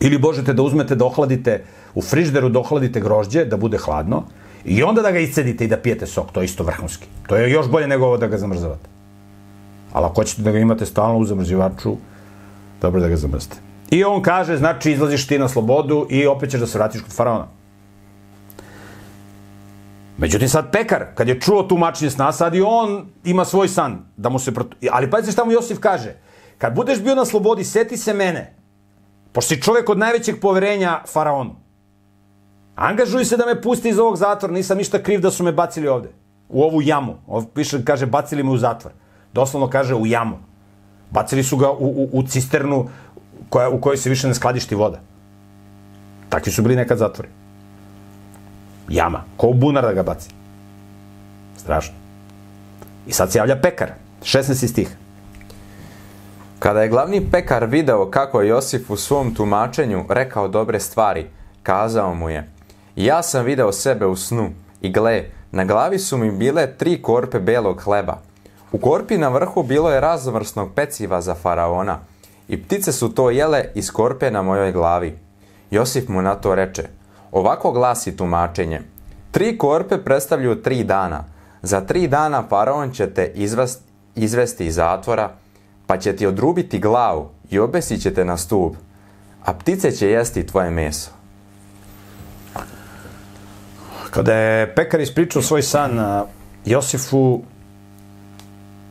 Ili možete da uzmete da ohladite, u frižderu da ohladite grožđe, da bude hladno, I onda da ga iscedite i da pijete sok, to je isto vrhunski. To je još bolje nego ovo da ga zamrzavate. Ali ako hoćete da ga imate stalno u zamrzivaču, dobro da ga zamrzite. I on kaže, znači, izlaziš ti na slobodu i opet ćeš da se vratiš kod faraona. Međutim, sad pekar, kad je čuo tu mačnje sna, sad i on ima svoj san, da mu se... Protu... Ali pazite šta mu Josif kaže. Kad budeš bio na slobodi, seti se mene. Pošto si čovek od najvećeg poverenja faraonu. Angažuj se da me pusti iz ovog zatvora, nisam ništa kriv da su me bacili ovde. U ovu jamu. Ovo piše, kaže, bacili me u zatvor. Doslovno kaže u jamu. Bacili su ga u, u, u cisternu koja, u kojoj se više ne skladišti voda. Takvi su bili nekad zatvori. Jama. Ko u bunar da ga baci. Strašno. I sad se javlja pekar. 16. stih. Kada je glavni pekar video kako je Josif u svom tumačenju rekao dobre stvari, kazao mu je Ja sam video sebe u snu i gle, na glavi su mi bile tri korpe belog hleba. U korpi na vrhu bilo je raznovrsnog peciva za faraona i ptice su to jele iz korpe na mojoj glavi. Josif mu na to reče Ovako glasi tumačenje. Tri korpe predstavljaju tri dana. Za tri dana faraon će te izvest, izvesti iz zatvora, pa će ti odrubiti glavu i obesit će te na stup, a ptice će jesti tvoje meso. Kada je pekar ispričao svoj san Josifu,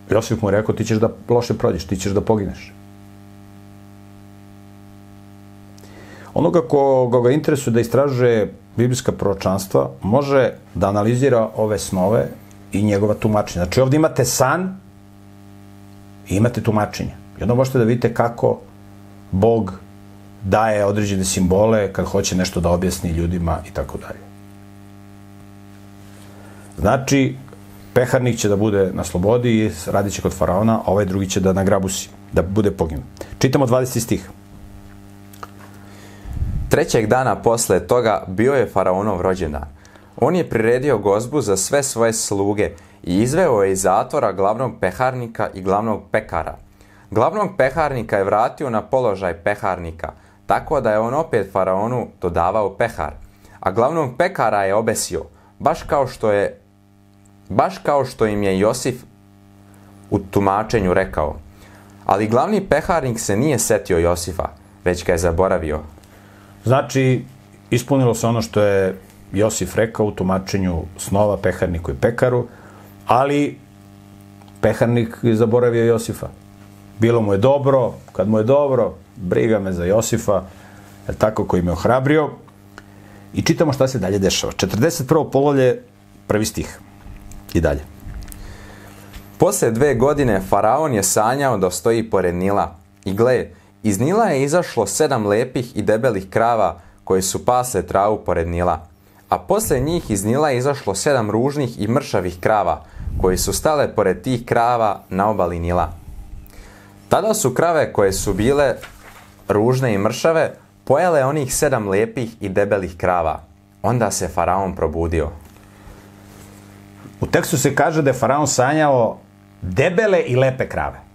Josif mu rekao, ti ćeš da loše prođeš, ti ćeš da pogineš. Onoga ko, ko ga interesuje da istražuje biblijska proročanstva, može da analizira ove snove i njegova tumačenja. Znači ovde imate san i imate tumačenje. I onda možete da vidite kako Bog daje određene simbole kad hoće nešto da objasni ljudima i tako dalje. Znači, peharnik će da bude na slobodi i radit će kod faraona, a ovaj drugi će da nagrabusi, da bude poginut. Čitamo 20 stih. Trećeg dana posle toga bio je faraonov rođendan. On je priredio gozbu za sve svoje sluge i izveo je iz zatvora glavnog peharnika i glavnog pekara. Glavnog peharnika je vratio na položaj peharnika, tako da je on opet faraonu dodavao pehar, a glavnog pekara je obesio, baš kao što je baš kao što im je Josif u tumačenju rekao. Ali glavni peharnik se nije setio Josifa, već ga je zaboravio. Znači, ispunilo se ono što je Josif rekao u tumačenju snova peharniku i pekaru, ali peharnik je zaboravio Josifa. Bilo mu je dobro, kad mu je dobro, briga me za Josifa, je tako koji me ohrabrio. I čitamo šta se dalje dešava. 41. pololje, prvi stih. I dalje. Posle dve godine faraon je sanjao da stoji pored Nila. I gle, iz Nila je izašlo sedam lepih i debelih krava koje su pasle travu pored Nila. A posle njih iz Nila je izašlo sedam ružnih i mršavih krava koje su stale pored tih krava na obali Nila. Tada su krave koje su bile ružne i mršave pojele onih sedam lepih i debelih krava. Onda se faraon probudio. U tekstu se kaže da je faraon sanjao debele i lepe krave.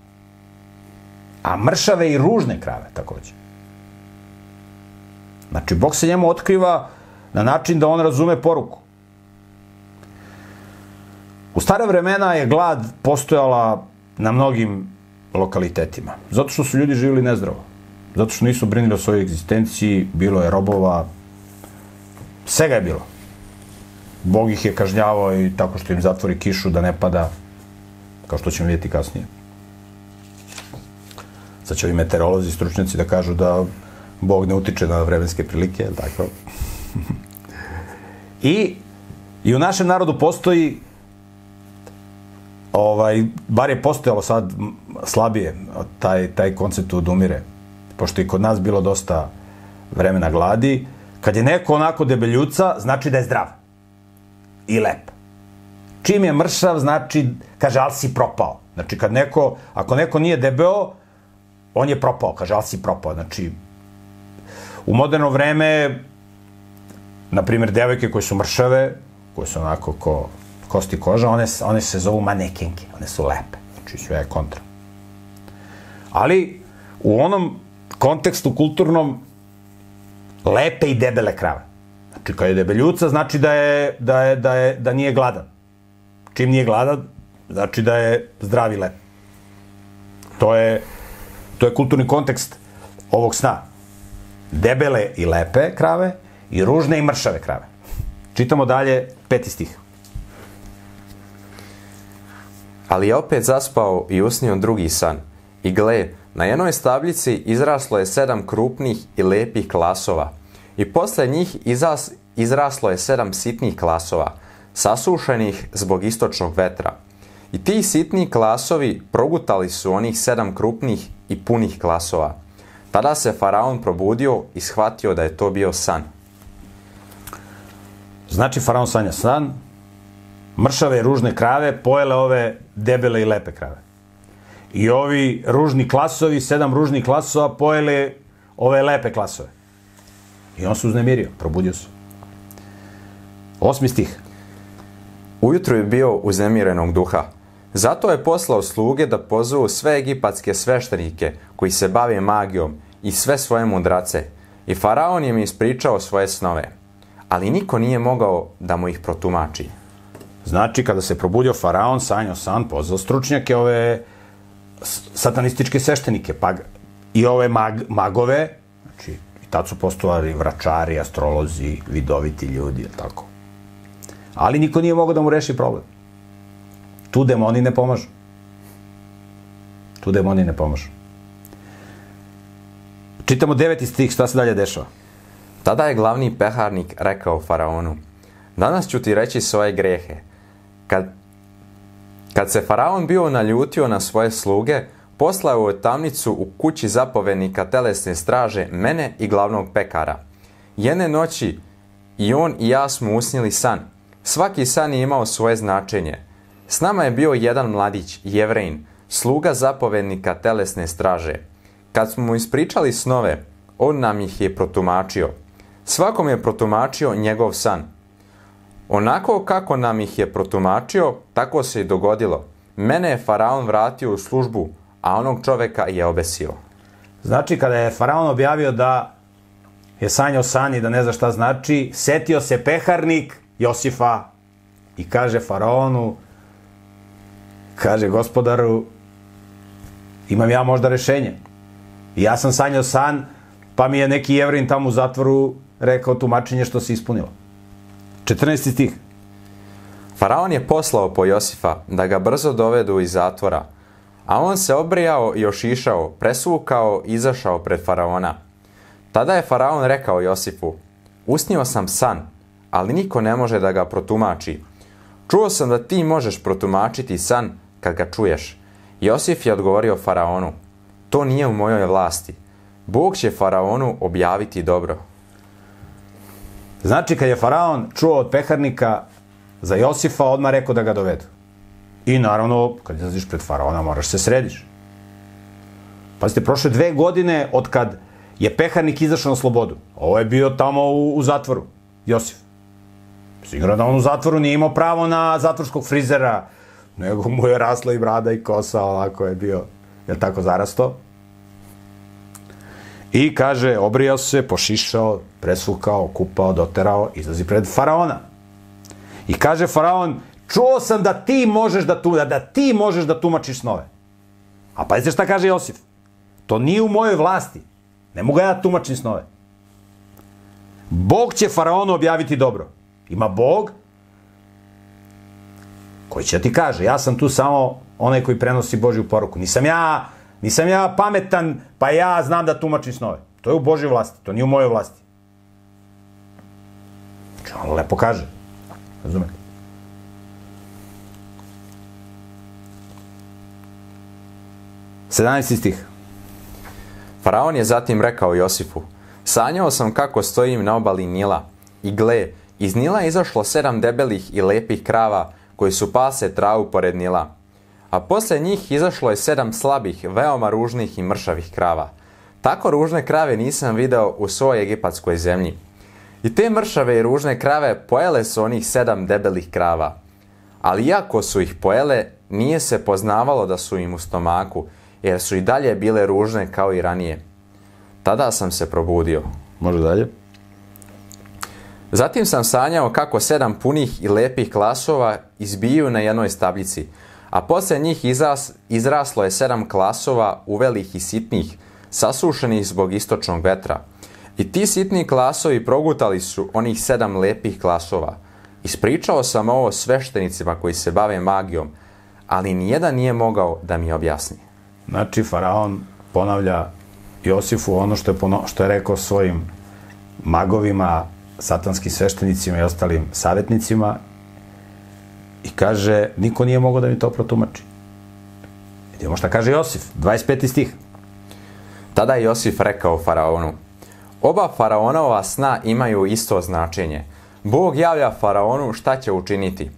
A mršave i ružne krave takođe. Znači, Bog se njemu otkriva na način da on razume poruku. U stare vremena je glad postojala na mnogim lokalitetima. Zato što su ljudi živjeli nezdravo. Zato što nisu brinili o svojoj egzistenciji, bilo je robova, svega je bilo. Bog ih je kažnjavao i tako što im zatvori kišu da ne pada, kao što ćemo vidjeti kasnije. Sad će ovi meteorolozi stručnjaci da kažu da Bog ne utiče na vremenske prilike, tako? [laughs] I, I u našem narodu postoji ovaj, bar je postojalo sad slabije taj, taj koncept odumire, pošto i kod nas bilo dosta vremena gladi, kad je neko onako debeljuca, znači da je zdrav i lep. Čim je mršav, znači, kaže, ali si propao. Znači, kad neko, ako neko nije debeo, on je propao, kaže, ali si propao. Znači, u moderno vreme, na primjer, devojke koje su mršave, koje su onako ko kosti koža, one, one se zovu manekenke, one su lepe. Znači, sve je kontra. Ali, u onom kontekstu kulturnom, lepe i debele krave. Znači, kad je debeljuca, znači da, je, da, je, da, je, da nije gladan. Čim nije gladan, znači da je zdrav i lep. To je, to je kulturni kontekst ovog sna. Debele i lepe krave i ružne i mršave krave. Čitamo dalje peti stih. Ali je opet zaspao i usnio drugi san. I gle, na jednoj stabljici izraslo je sedam krupnih i lepih klasova. I posle njih izas, izraslo je sedam sitnih klasova, sasušenih zbog istočnog vetra. I ti sitni klasovi progutali su onih sedam krupnih i punih klasova. Tada se faraon probudio i shvatio da je to bio san. Znači, faraon sanja san, mršave i ružne krave pojele ove debele i lepe krave. I ovi ružni klasovi, sedam ružnih klasova, pojele ove lepe klasove. I on se uznemirio, probudio se. Osmi stih. Ujutro je bio uznemirenog duha. Zato je poslao sluge da pozovu sve egipatske sveštenike koji se bave magijom i sve svoje mudrace. I faraon je ispričao svoje snove. Ali niko nije mogao da mu ih protumači. Znači, kada se probudio faraon, sanjao san, pozvao stručnjake, ove satanističke sveštenike, pa, ga- i ove mag, magove, znači, i tad su postovali vračari, astrolozi, vidoviti ljudi, tako. Ali niko nije mogao da mu reši problem. Tu demoni ne pomažu. Tu demoni ne pomažu. Čitamo deveti stih, šta se dalje dešava? Tada je glavni peharnik rekao faraonu, danas ću ti reći svoje grehe. Kad, kad se faraon bio naljutio na svoje sluge, poslao je tamnicu u kući zapovednika telesne straže mene i glavnog pekara. Jedne noći i on i ja smo usnili san. Svaki san je imao svoje značenje. S nama je bio jedan mladić, jevrejin, sluga zapovednika telesne straže. Kad smo mu ispričali snove, on nam ih je protumačio. Svakom je protumačio njegov san. Onako kako nam ih je protumačio, tako se i dogodilo. Mene je faraon vratio u službu, a onog čoveka je obesio. Znači, kada je faraon objavio da je sanjao san i da ne zna šta znači, setio se peharnik Josifa i kaže faraonu, kaže gospodaru, imam ja možda rešenje. I ja sam sanjao san, pa mi je neki jevrin tamo u zatvoru rekao tumačenje što se ispunilo. 14. stih. Faraon je poslao po Josifa da ga brzo dovedu iz zatvora, a on se obrijao i ošišao, presvukao i izašao pred faraona. Tada je faraon rekao Josifu, usnio sam san, ali niko ne može da ga protumači. Čuo sam da ti možeš protumačiti san kad ga čuješ. Josif je odgovorio faraonu, to nije u mojoj vlasti. Bog će faraonu objaviti dobro. Znači, kad je faraon čuo od peharnika za Josifa, odmah rekao da ga dovedu. I naravno, kad izlaziš pred faraona, moraš se središ. Pazite, prošle dve godine od kad je peharnik izašao na slobodu. Ovo je bio tamo u, u zatvoru, Josif. Sigurno da on u zatvoru nije imao pravo na zatvorskog frizera, nego mu je rasla i brada i kosa, ovako je bio, je tako, zarasto. I kaže, obrijao se, pošišao, presvukao, kupao, doterao, izlazi pred faraona. I kaže faraon, čuo sam da ti možeš da tu, da, da ti možeš da tumačiš snove. A pazite šta kaže Josif. To nije u mojoj vlasti. Ne mogu ja da tumačim snove. Bog će faraonu objaviti dobro. Ima Bog koji će da ti kaže, ja sam tu samo onaj koji prenosi Božju poruku. Nisam ja, nisam ja pametan, pa ja znam da tumačim snove. To je u Božjoj vlasti, to nije u mojoj vlasti. Znači, on lepo kaže. Razumete? Sedanaesti stih. Faraon je zatim rekao Josifu, sanjao sam kako stojim na obali Nila i gle, iz Nila je izašlo sedam debelih i lepih krava koji su pase travu pored Nila. A posle njih izašlo je sedam slabih, veoma ružnih i mršavih krava. Tako ružne krave nisam video u svojoj egipatskoj zemlji. I te mršave i ružne krave pojele su onih sedam debelih krava. Ali iako su ih pojele, nije se poznavalo da su im u stomaku, jer su i dalje bile ružne kao i ranije. Tada sam se probudio. Može dalje? Zatim sam sanjao kako sedam punih i lepih klasova izbiju na jednoj stabljici, a poslije njih izras, izraslo je sedam klasova uvelih i sitnih, sasušenih zbog istočnog vetra. I ti sitni klasovi progutali su onih sedam lepih klasova. Ispričao sam ovo sveštenicima koji se bave magijom, ali nijedan nije mogao da mi objasni. Znači, faraon ponavlja Josifu ono što je, pono, što je rekao svojim magovima, satanskim sveštenicima i ostalim savjetnicima i kaže, niko nije mogao da mi to protumači. Vidimo šta kaže Josif, 25. stih. Tada je Josif rekao faraonu, oba faraonova sna imaju isto značenje. Bog javlja faraonu šta će učiniti.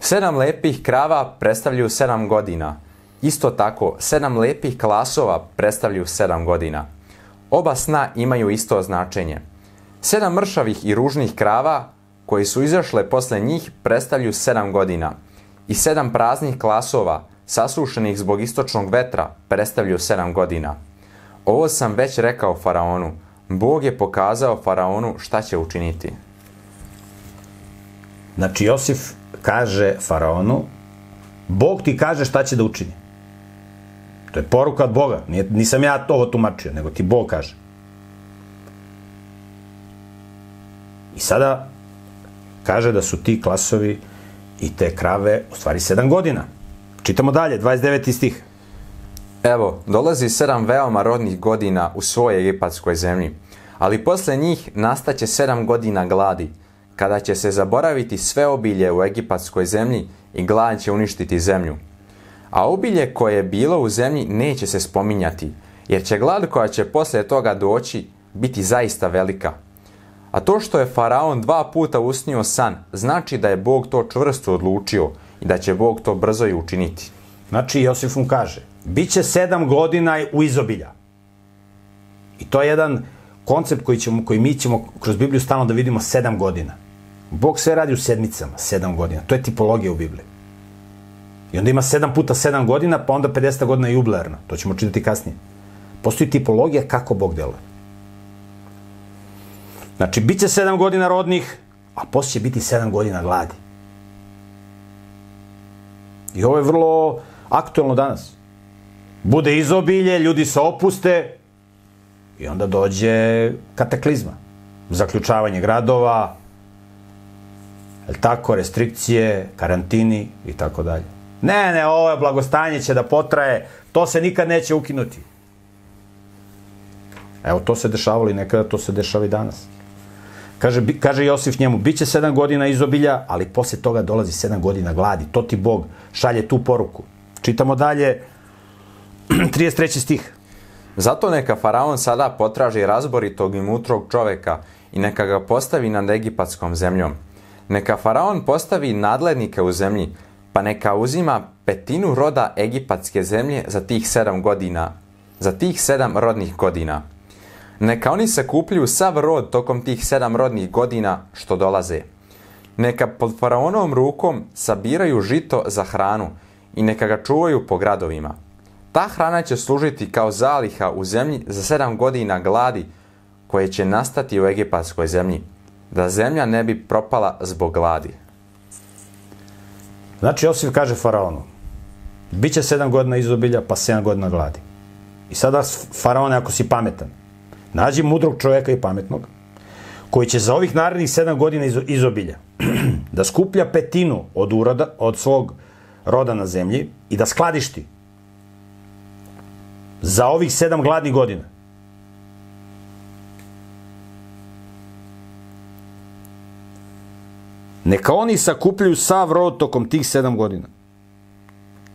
Sedam lepih krava predstavljaju sedam godina. Isto tako, sedam lepih klasova predstavljaju sedam godina. Oba sna imaju isto značenje. Sedam mršavih i ružnih krava koji su izašle posle njih predstavljaju sedam godina. I sedam praznih klasova, sasušenih zbog istočnog vetra, predstavljaju sedam godina. Ovo sam već rekao faraonu. Bog je pokazao faraonu šta će učiniti. Znači, Josif kaže faraonu, Bog ti kaže šta će da učini. To je poruka od Boga. Nije, nisam ja to tumačio, nego ti Bog kaže. I sada kaže da su ti klasovi i te krave u stvari sedam godina. Čitamo dalje, 29. stih. Evo, dolazi sedam veoma rodnih godina u svojoj egipatskoj zemlji, ali posle njih nastaće sedam godina gladi, kada će se zaboraviti sve obilje u egipatskoj zemlji i glad će uništiti zemlju. A obilje koje je bilo u zemlji neće se spominjati, jer će glad koja će posle toga doći biti zaista velika. A to što je faraon dva puta usnio san, znači da je Bog to čvrsto odlučio i da će Bog to brzo i učiniti. Znači, Josif mu kaže, bit će sedam godina u izobilja. I to je jedan koncept koji, ćemo, koji mi ćemo kroz Bibliju stalno da vidimo sedam godina. Bog sve radi u sedmicama, sedam godina. To je tipologija u Bibliji. I onda ima sedam puta sedam godina, pa onda 50 godina jubilarna. To ćemo čitati kasnije. Postoji tipologija kako Bog deluje. Znači, bit će sedam godina rodnih, a posle će biti sedam godina gladi. I ovo je vrlo aktuelno danas. Bude izobilje, ljudi se opuste i onda dođe kataklizma. Zaključavanje gradova, tako, restrikcije, karantini i tako dalje. Ne, ne, ovo je blagostanje će da potraje, to se nikad neće ukinuti. Evo, to se dešavalo i nekada, to se dešava i danas. Kaže, kaže Josif njemu, bit će sedam godina izobilja, ali posle toga dolazi sedam godina gladi. To ti Bog šalje tu poruku. Čitamo dalje, [clears throat] 33. stih. Zato neka faraon sada potraži razboritog i mutrog čoveka i neka ga postavi nad egipatskom zemljom. Neka faraon postavi nadlednike u zemlji, pa neka uzima petinu roda egipatske zemlje za tih sedam godina, za tih sedam rodnih godina. Neka oni se kuplju sav rod tokom tih sedam rodnih godina što dolaze. Neka pod faraonovom rukom sabiraju žito za hranu i neka ga čuvaju po gradovima. Ta hrana će služiti kao zaliha u zemlji za sedam godina gladi koje će nastati u egipatskoj zemlji, da zemlja ne bi propala zbog gladi. Znači, Josif kaže faraonu, bit će sedam godina izobilja, pa sedam godina gladi. I sada, faraone, ako si pametan, nađi mudrog čovjeka i pametnog, koji će za ovih narednih sedam godina izo, izobilja [clears throat] da skuplja petinu od uroda, od svog roda na zemlji i da skladišti za ovih sedam gladnih godina. Neka oni sakupljaju sav rod tokom tih sedam godina.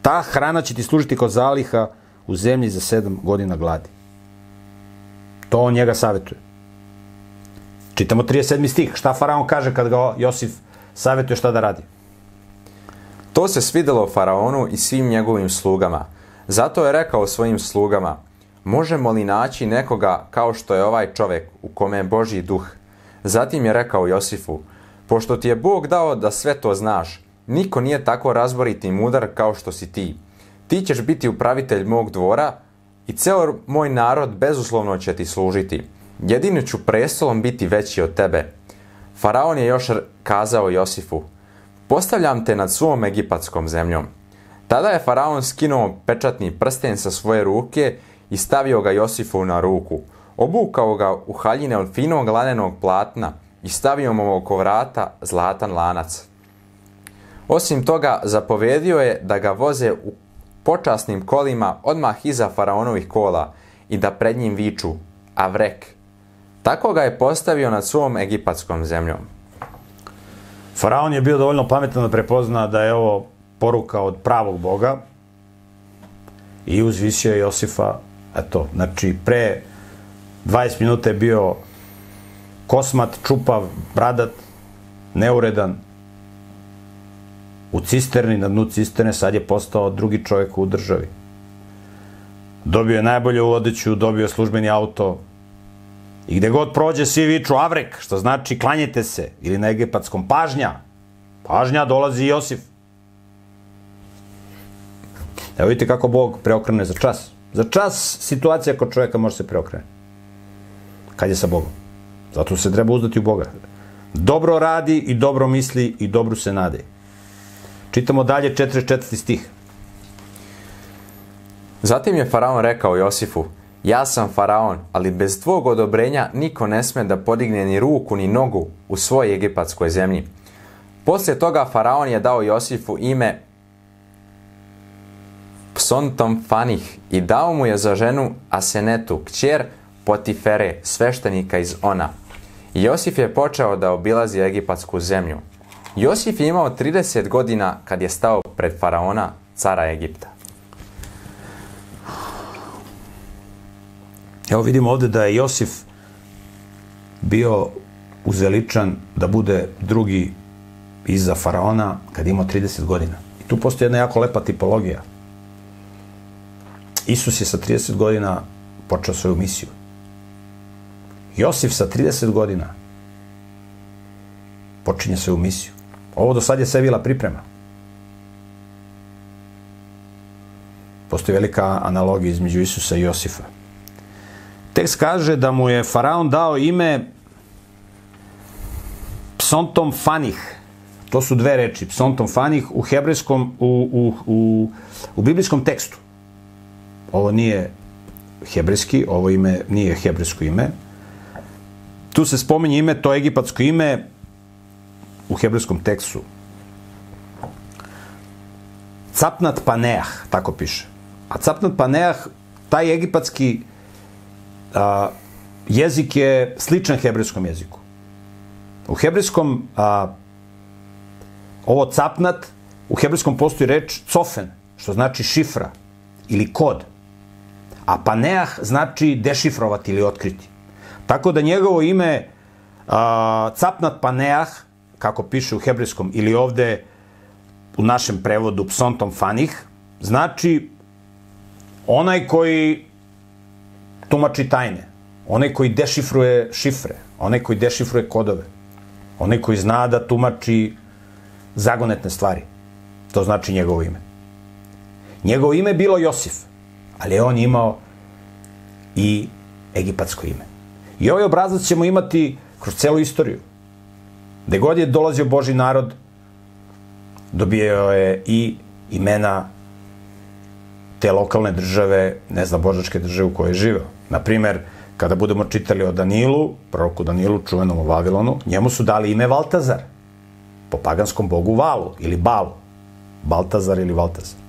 Ta hrana će ti služiti kao zaliha u zemlji za sedam godina gladi. To on njega savjetuje. Čitamo 37. stih. Šta faraon kaže kad ga Josif savjetuje šta da radi? To se svidelo faraonu i svim njegovim slugama. Zato je rekao svojim slugama, možemo li naći nekoga kao što je ovaj čovek u kome je Božji duh? Zatim je rekao Josifu, pošto ti je Bog dao da sve to znaš, niko nije tako razborit i mudar kao što si ti. Ti ćeš biti upravitelj mog dvora i ceo moj narod bezuslovno će ti služiti. Jedino ću prestolom biti veći od tebe. Faraon je još kazao Josifu, postavljam te nad svom egipatskom zemljom. Tada je Faraon skinuo pečatni prsten sa svoje ruke i stavio ga Josifu na ruku. Obukao ga u haljine od finog lanenog platna i stavio mu oko vrata zlatan lanac. Osim toga, zapovedio je da ga voze u počasnim kolima odmah iza faraonovih kola i da pred njim viču Avrek. Tako ga je postavio nad svom egipatskom zemljom. Faraon je bio dovoljno pametan da prepozna da je ovo poruka od pravog Boga i uzvisio je Josifa, eto, znači pre 20 minuta je bio kosmat, čupav, bradat, neuredan, u cisterni, na dnu cisterne, sad je postao drugi čovjek u državi. Dobio je najbolju odeću, dobio je službeni auto, I gde god prođe, svi viču avrek, što znači klanjete se, ili na egipatskom pažnja. Pažnja, dolazi Josif. Evo vidite kako Bog preokrene za čas. Za čas situacija kod čovjeka može se preokrene. Kad je sa Bogom. Zato se treba uzdati u Boga. Dobro radi i dobro misli i dobro se nade. Čitamo dalje 44. stih. Zatim je Faraon rekao Josifu, ja sam faraon, ali bez tvog odobrenja niko ne sme da podigne ni ruku ni nogu u svoj egipatskoj zemlji. Poslije toga faraon je dao Josifu ime Psontom Fanih i dao mu je za ženu Asenetu, kćer Potifere, sveštenika iz Ona. Josif je počeo da obilazi egipatsku zemlju. Josif je imao 30 godina kad je stao pred faraona, cara Egipta. Evo vidimo ovde da je Josif bio uzeličan da bude drugi iza faraona kad imao 30 godina. I tu postoji jedna jako lepa tipologija. Isus je sa 30 godina počeo svoju misiju. Josif sa 30 godina počinje svoju misiju. Ovo do sad je sve bila priprema. Postoji velika analogija između Isusa i Josifa. Tekst kaže da mu je faraon dao ime Psontom Fanih. To su dve reči. Psontom Fanih u hebrejskom, u, u, u, u biblijskom tekstu. Ovo nije hebrejski, ovo ime nije hebrejsko ime. Tu se spominje ime, to egipatsko ime u hebrejskom tekstu. Capnat Paneah, tako piše. A Capnat Paneah, taj egipatski a, jezik je sličan hebrejskom jeziku. U hebrejskom a, ovo capnat, u hebrejskom postoji reč cofen, što znači šifra ili kod. A paneah znači dešifrovati ili otkriti. Tako da njegovo ime a, capnat paneah, kako piše u hebrejskom, ili ovde u našem prevodu psontom fanih, znači onaj koji tumači tajne, onaj koji dešifruje šifre, onaj koji dešifruje kodove, onaj koji zna da tumači zagonetne stvari. To znači njegovo ime. Njegovo ime je bilo Josif, ali je on imao i egipatsko ime. I ovaj obrazac ćemo imati kroz celu istoriju. Gde god je dolazio Boži narod, dobijao je i imena te lokalne države, ne znam, božačke države u kojoj je živeo. Naprimer, kada budemo čitali o Danilu, proroku Danilu, čuvenom u Vavilonu, njemu su dali ime Valtazar, po paganskom bogu Valu ili Balu. Baltazar ili Valtazar.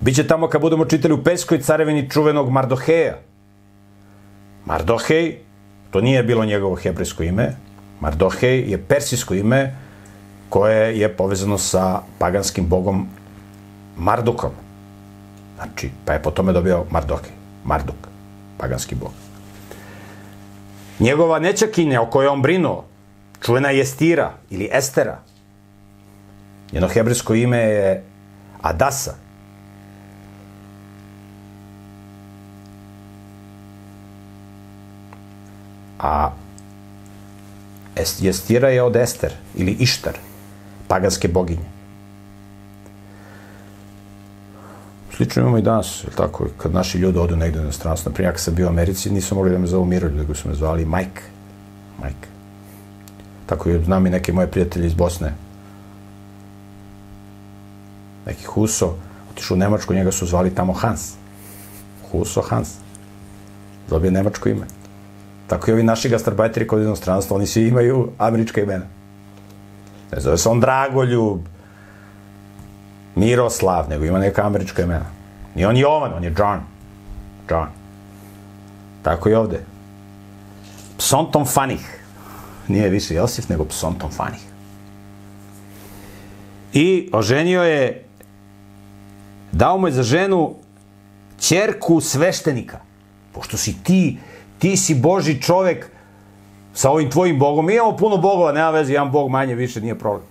Biće tamo kad budemo čitali u Peskoj carevini čuvenog Mardoheja. Mardohej, to nije bilo njegovo hebrejsko ime, Mardohej je persijsko ime koje je povezano sa paganskim bogom Mardukom. Znači, pa je po tome dobio Mardohej, Marduk paganski bog. Njegova nečakinja o kojoj on brinuo, čuvena je Estira ili Estera. Njeno hebrejsko ime je Adasa. A Estira je od Ester ili Ištar, paganske boginje. Slično imamo i danas, je tako, kad naši ljudi odu negde na stranstvo. Naprimjer, kad sam bio u Americi, nisu mogli da me zovu Mirolj, nego su me zvali Mike. Mike. Tako je, znam i neke moje prijatelje iz Bosne. Neki Huso, otišao u Nemačku, njega su zvali tamo Hans. Huso Hans. Dobije nemačko ime. Tako i ovi naši gastarbajteri kod inostranstva, oni svi imaju američka imena. Ne zove se on Dragoljub, Miroslav, nego ima neka američka imena. Nije on Jovan, on je John. John. Tako i ovde. Psontom Fanih. Nije više Josif, nego Psontom Fanih. I oženio je, dao mu je za ženu ćerku sveštenika. Pošto si ti, ti si Boži čovek sa ovim tvojim Bogom. Mi imamo puno bogova, nema veze, jedan Bog manje, više, nije problem.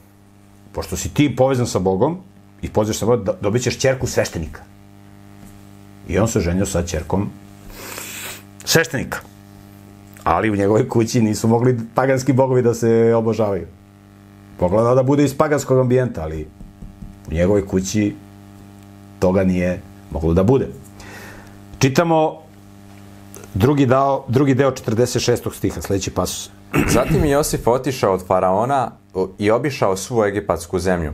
Pošto si ti povezan sa Bogom i pozivaš sa Bogom, dobit ćeš ćerku sveštenika. I on se ženio sa ćerkom sveštenika. Ali u njegovoj kući nisu mogli paganski bogovi da se obožavaju. Mogla da bude iz paganskog ambijenta, ali u njegovoj kući toga nije moglo da bude. Čitamo drugi, dao, drugi deo 46. stiha, sledeći pasus. Zatim je Josif otišao od faraona i obišao svu egipatsku zemlju.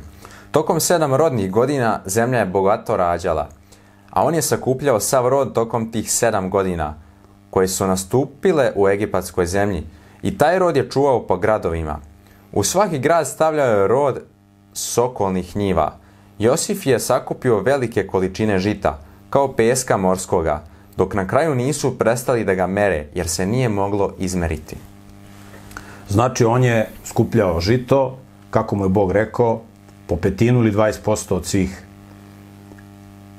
Tokom sedam rodnih godina zemlja je bogato rađala, a on je sakupljao sav rod tokom tih sedam godina, koje su nastupile u egipatskoj zemlji, i taj rod je čuvao po gradovima. U svaki grad stavljao je rod sokolnih njiva. Josif je sakupio velike količine žita, kao peska morskoga, dok na kraju nisu prestali da ga mere, jer se nije moglo izmeriti. Znači, on je skupljao žito, kako mu je Bog rekao, po petinu ili 20% od svih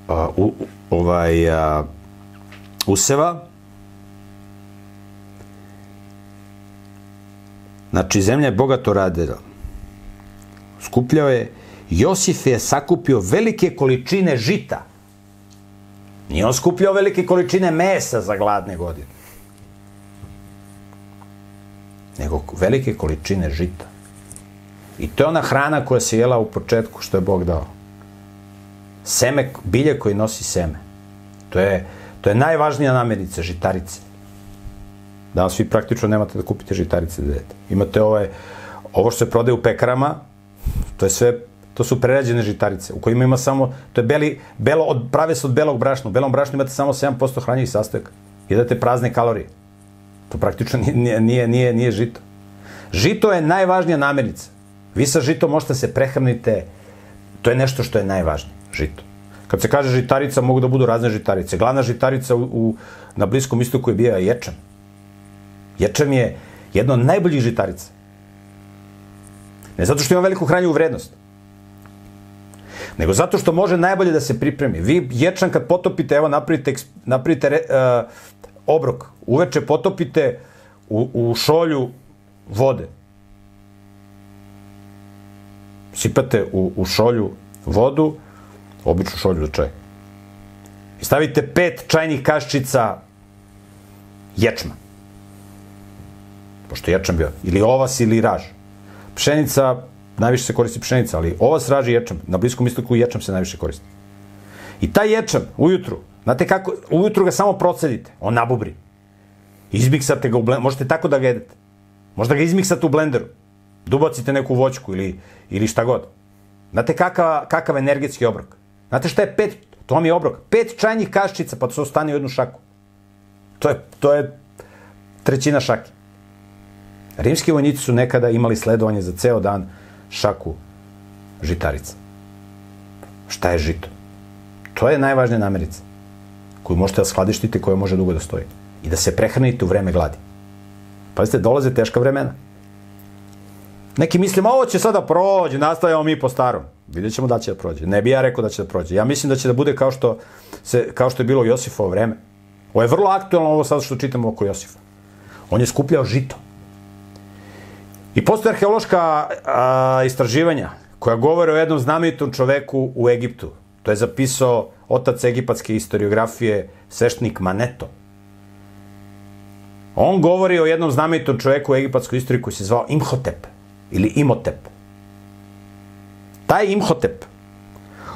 a, u, ovaj, a, useva. Znači, zemlja je bogato radila. Skupljao je, Josif je sakupio velike količine žita. Nije on skupljao velike količine mesa za gladne godine. Nego velike količine žita. I to je ona hrana koja se jela u početku što je Bog dao. Seme, bilje koji nosi seme. To je, to je najvažnija namirnica, žitarice. Danas vi praktično nemate da kupite žitarice da jedete. Imate ovaj, ovo što se prodaje u pekarama, to je sve to su prerađene žitarice, u kojima ima samo, to je beli, belo, od, prave se od belog brašna. U belom brašnu imate samo 7% hranjivih sastojaka. Jedate prazne kalorije. To praktično nije, nije, nije, nije žito. Žito je najvažnija namirnica. Vi sa žitom možete se prehranite, to je nešto što je najvažnije, žito. Kad se kaže žitarica, mogu da budu razne žitarice. Glavna žitarica u, u, na Bliskom istoku je bio ječam. Ječam je jedna od najboljih žitarica. Ne zato što ima veliku hranjivu vrednost, nego zato što može najbolje da se pripremi. Vi ječan kad potopite, evo napravite, napravite uh, obrok, uveče potopite u, u šolju vode. Sipate u, u šolju vodu, običnu šolju za čaj. I stavite pet čajnih kaščica ječma. Pošto je ječan bio. Ili ovas ili raž. Pšenica najviše se koristi pšenica, ali ova sraži ječam, na Bliskom istoku ječam se najviše koristi. I taj ječam, ujutru, znate kako, ujutru ga samo procedite, on nabubri. Izmiksate ga u blenderu, možete tako da ga jedete. Možda ga izmiksate u blenderu. Dubacite neku voćku ili, ili šta god. Znate kakav, kakav energetski obrok? Znate šta je pet, to vam je obrok, pet čajnih kaščica pa to se ostane u jednu šaku. To je, to je trećina šake. Rimski vojnici su nekada imali sledovanje za ceo dan šaku žitarica. Šta je žito? To je najvažnija namirnica koju možete da skladištite, koja može dugo da stoji. I da se prehranite u vreme gladi. Pazite, dolaze teška vremena. Neki mislim, ovo će sada prođe, nastavljamo mi po starom. Vidjet ćemo da će da prođe. Ne bi ja rekao da će da prođe. Ja mislim da će da bude kao što, se, kao što je bilo Josifovo vreme. Ovo je vrlo aktualno ovo sad što čitamo oko Josifa. On je skupljao žito. I postoje arheološka a, istraživanja koja govore o jednom znamenitom čoveku u Egiptu. To je zapisao otac egipatske historiografije, sveštenik Maneto. On govori o jednom znamenitom čoveku u egipatskoj istoriji koji se zvao Imhotep ili Imotep. Taj Imhotep,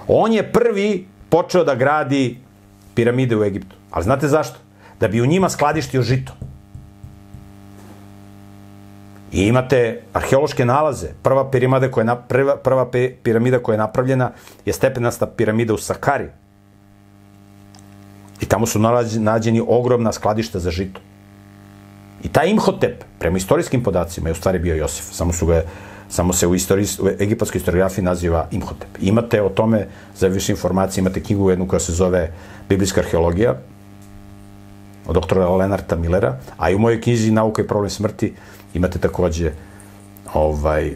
on je prvi počeo da gradi piramide u Egiptu. Ali znate zašto? Da bi u njima skladištio žito. I imate arheološke nalaze. Prva piramida koja je, na, prva, prva piramida koja je napravljena je stepenasta piramida u Sakari. I tamo su nađeni ogromna skladišta za žito. I taj Imhotep, prema istorijskim podacima, je u stvari bio Josif. Samo su ga samo se u, istorijs, u egipatskoj historiografiji naziva Imhotep. Imate o tome, za više informacije, imate knjigu jednu koja se zove Biblijska arheologija, od doktora Lenarta Millera, a i u mojoj knjizi Nauka i problem smrti imate takođe ovaj,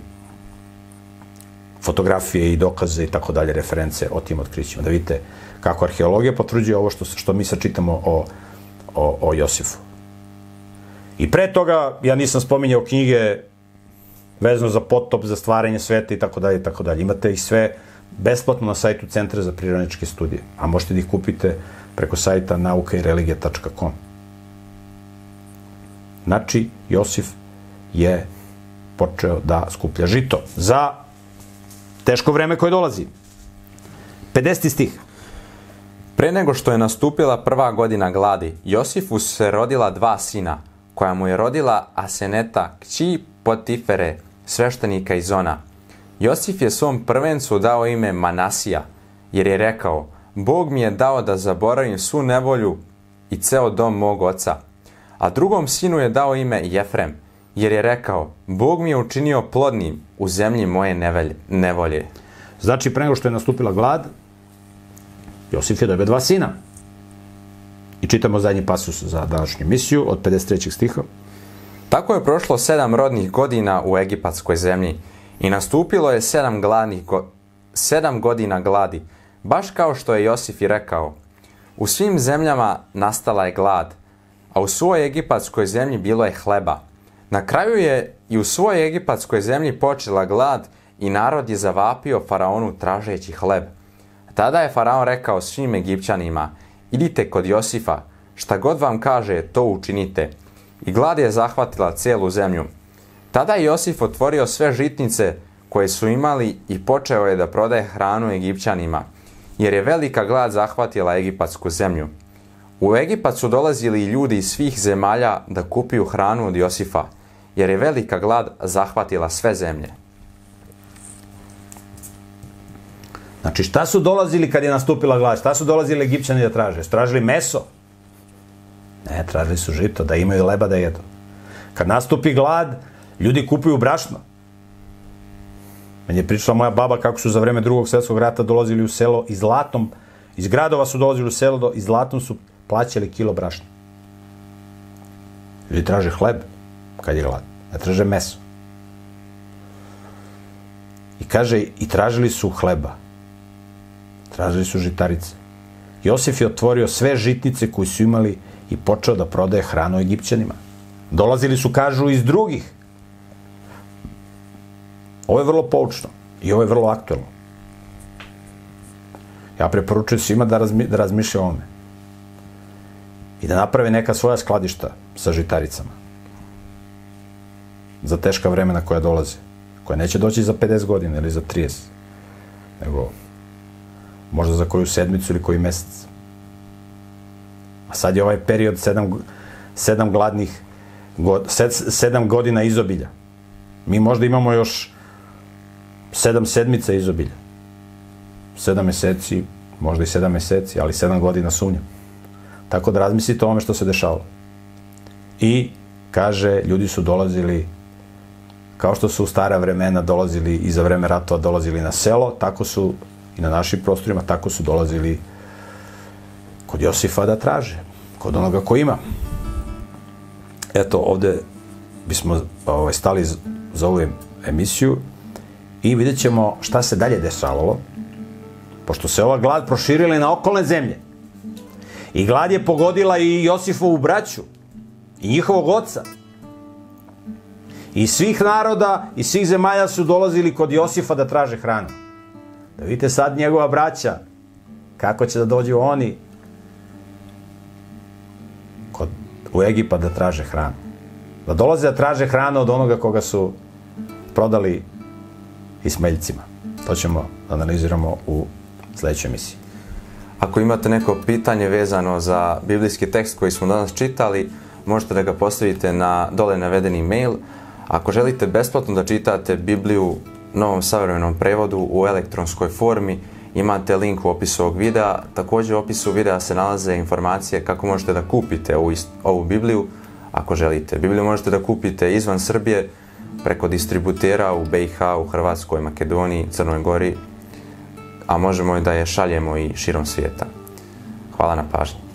fotografije i dokaze i tako dalje, reference o tim otkrićima. Da vidite kako arheologija potvrđuje ovo što, što mi sačitamo o, o, o Josifu. I pre toga ja nisam spominjao knjige vezano za potop, za stvaranje sveta i tako dalje i tako dalje. Imate ih sve besplatno na sajtu Centra za prirodničke studije, a možete da ih kupite preko sajta naukaireligia.com. Znači, Josif je počeo da skuplja žito za teško vreme koje dolazi. 50. stih. Pre nego što je nastupila prva godina gladi, Josifu se rodila dva sina, koja mu je rodila Aseneta, kći Potifere, sveštenika iz Ona. Josif je svom prvencu dao ime Manasija, jer je rekao, Bog mi je dao da zaboravim svu nevolju i ceo dom mog oca. A drugom sinu je dao ime Jefrem, jer je rekao, Bog mi je učinio plodnim u zemlji moje nevelje, nevolje. Znači, pre nego što je nastupila glad, Josif je dobio dva sina. I čitamo zadnji pasus za današnju misiju od 53. stiha. Tako je prošlo sedam rodnih godina u egipatskoj zemlji i nastupilo je sedam, gladnih go sedam godina gladi, baš kao što je Josif i rekao. U svim zemljama nastala je glad, a u svojoj egipatskoj zemlji bilo je hleba. Na kraju je i u svojoj egipatskoj zemlji počela glad i narod je zavapio faraonu tražeći hleb. Tada je faraon rekao svim egipćanima, idite kod Josifa, šta god vam kaže, to učinite. I glad je zahvatila cijelu zemlju. Tada je Josif otvorio sve žitnice koje su imali i počeo je da prodaje hranu egipćanima, jer je velika glad zahvatila egipatsku zemlju. U Egipat su dolazili ljudi iz svih zemalja da kupiju hranu od Josifa, jer je velika glad zahvatila sve zemlje. Znači, šta su dolazili kad je nastupila glad? Šta su dolazili Egipćani da traže? Su tražili meso? Ne, tražili su žito, da imaju leba da jedu. Kad nastupi glad, ljudi kupuju brašno. Meni je pričala moja baba kako su za vreme drugog svetskog rata dolazili u selo i zlatom, iz gradova su dolazili u selo i zlatom su plaćali kilo brašna. Ljudi traže hleb kad je glad, ne traže meso. I kaže, i tražili su hleba. Tražili su žitarice. Josif je otvorio sve žitnice koje su imali i počeo da prodaje hranu Egipćanima. Dolazili su, kažu, iz drugih. Ovo je vrlo poučno i ovo je vrlo aktuelno. Ja preporučujem svima da, razmi, da razmišljaju o ovome. I da naprave neka svoja skladišta sa žitaricama. Za teška vremena koja dolaze. Koja neće doći za 50 godina ili za 30. Nego možda za koju sedmicu ili koji mesec. A sad je ovaj period sedam, sedam gladnih, god, sed, sedam godina izobilja. Mi možda imamo još sedam sedmica izobilja. Sedam meseci, možda i sedam meseci, ali sedam godina sumnjam. Tako da razmislite o ome što se dešavalo. I, kaže, ljudi su dolazili, kao što su u stara vremena dolazili i za vreme ratova dolazili na selo, tako su i na našim prostorima, tako su dolazili kod Josifa da traže, kod onoga ko ima. Eto, ovde bismo ovaj, stali za ovu emisiju i vidjet ćemo šta se dalje dešavalo, pošto se ova glad proširila i na okolne zemlje. I glad je pogodila i Josifovu braću, i njihovog oca. I svih naroda i svih zemalja su dolazili kod Josifa da traže hranu. Da vidite sad njegova braća, kako će da dođu oni kod, u Egipat da traže hranu. Da dolaze da traže hranu od onoga koga su prodali Ismailcima. To ćemo da analiziramo u sledećoj emisiji. Ako imate neko pitanje vezano za biblijski tekst koji smo danas čitali, možete da ga postavite na dole navedeni mail, Ako želite besplatno da čitate Bibliju novom savremenom prevodu u elektronskoj formi, imate link u opisu ovog videa. Također u opisu videa se nalaze informacije kako možete da kupite ovu, ovu Bibliju ako želite. Bibliju možete da kupite izvan Srbije preko distributera u BiH, u Hrvatskoj, Makedoniji, Crnoj Gori, a možemo da je šaljemo i širom svijeta. Hvala na pažnji.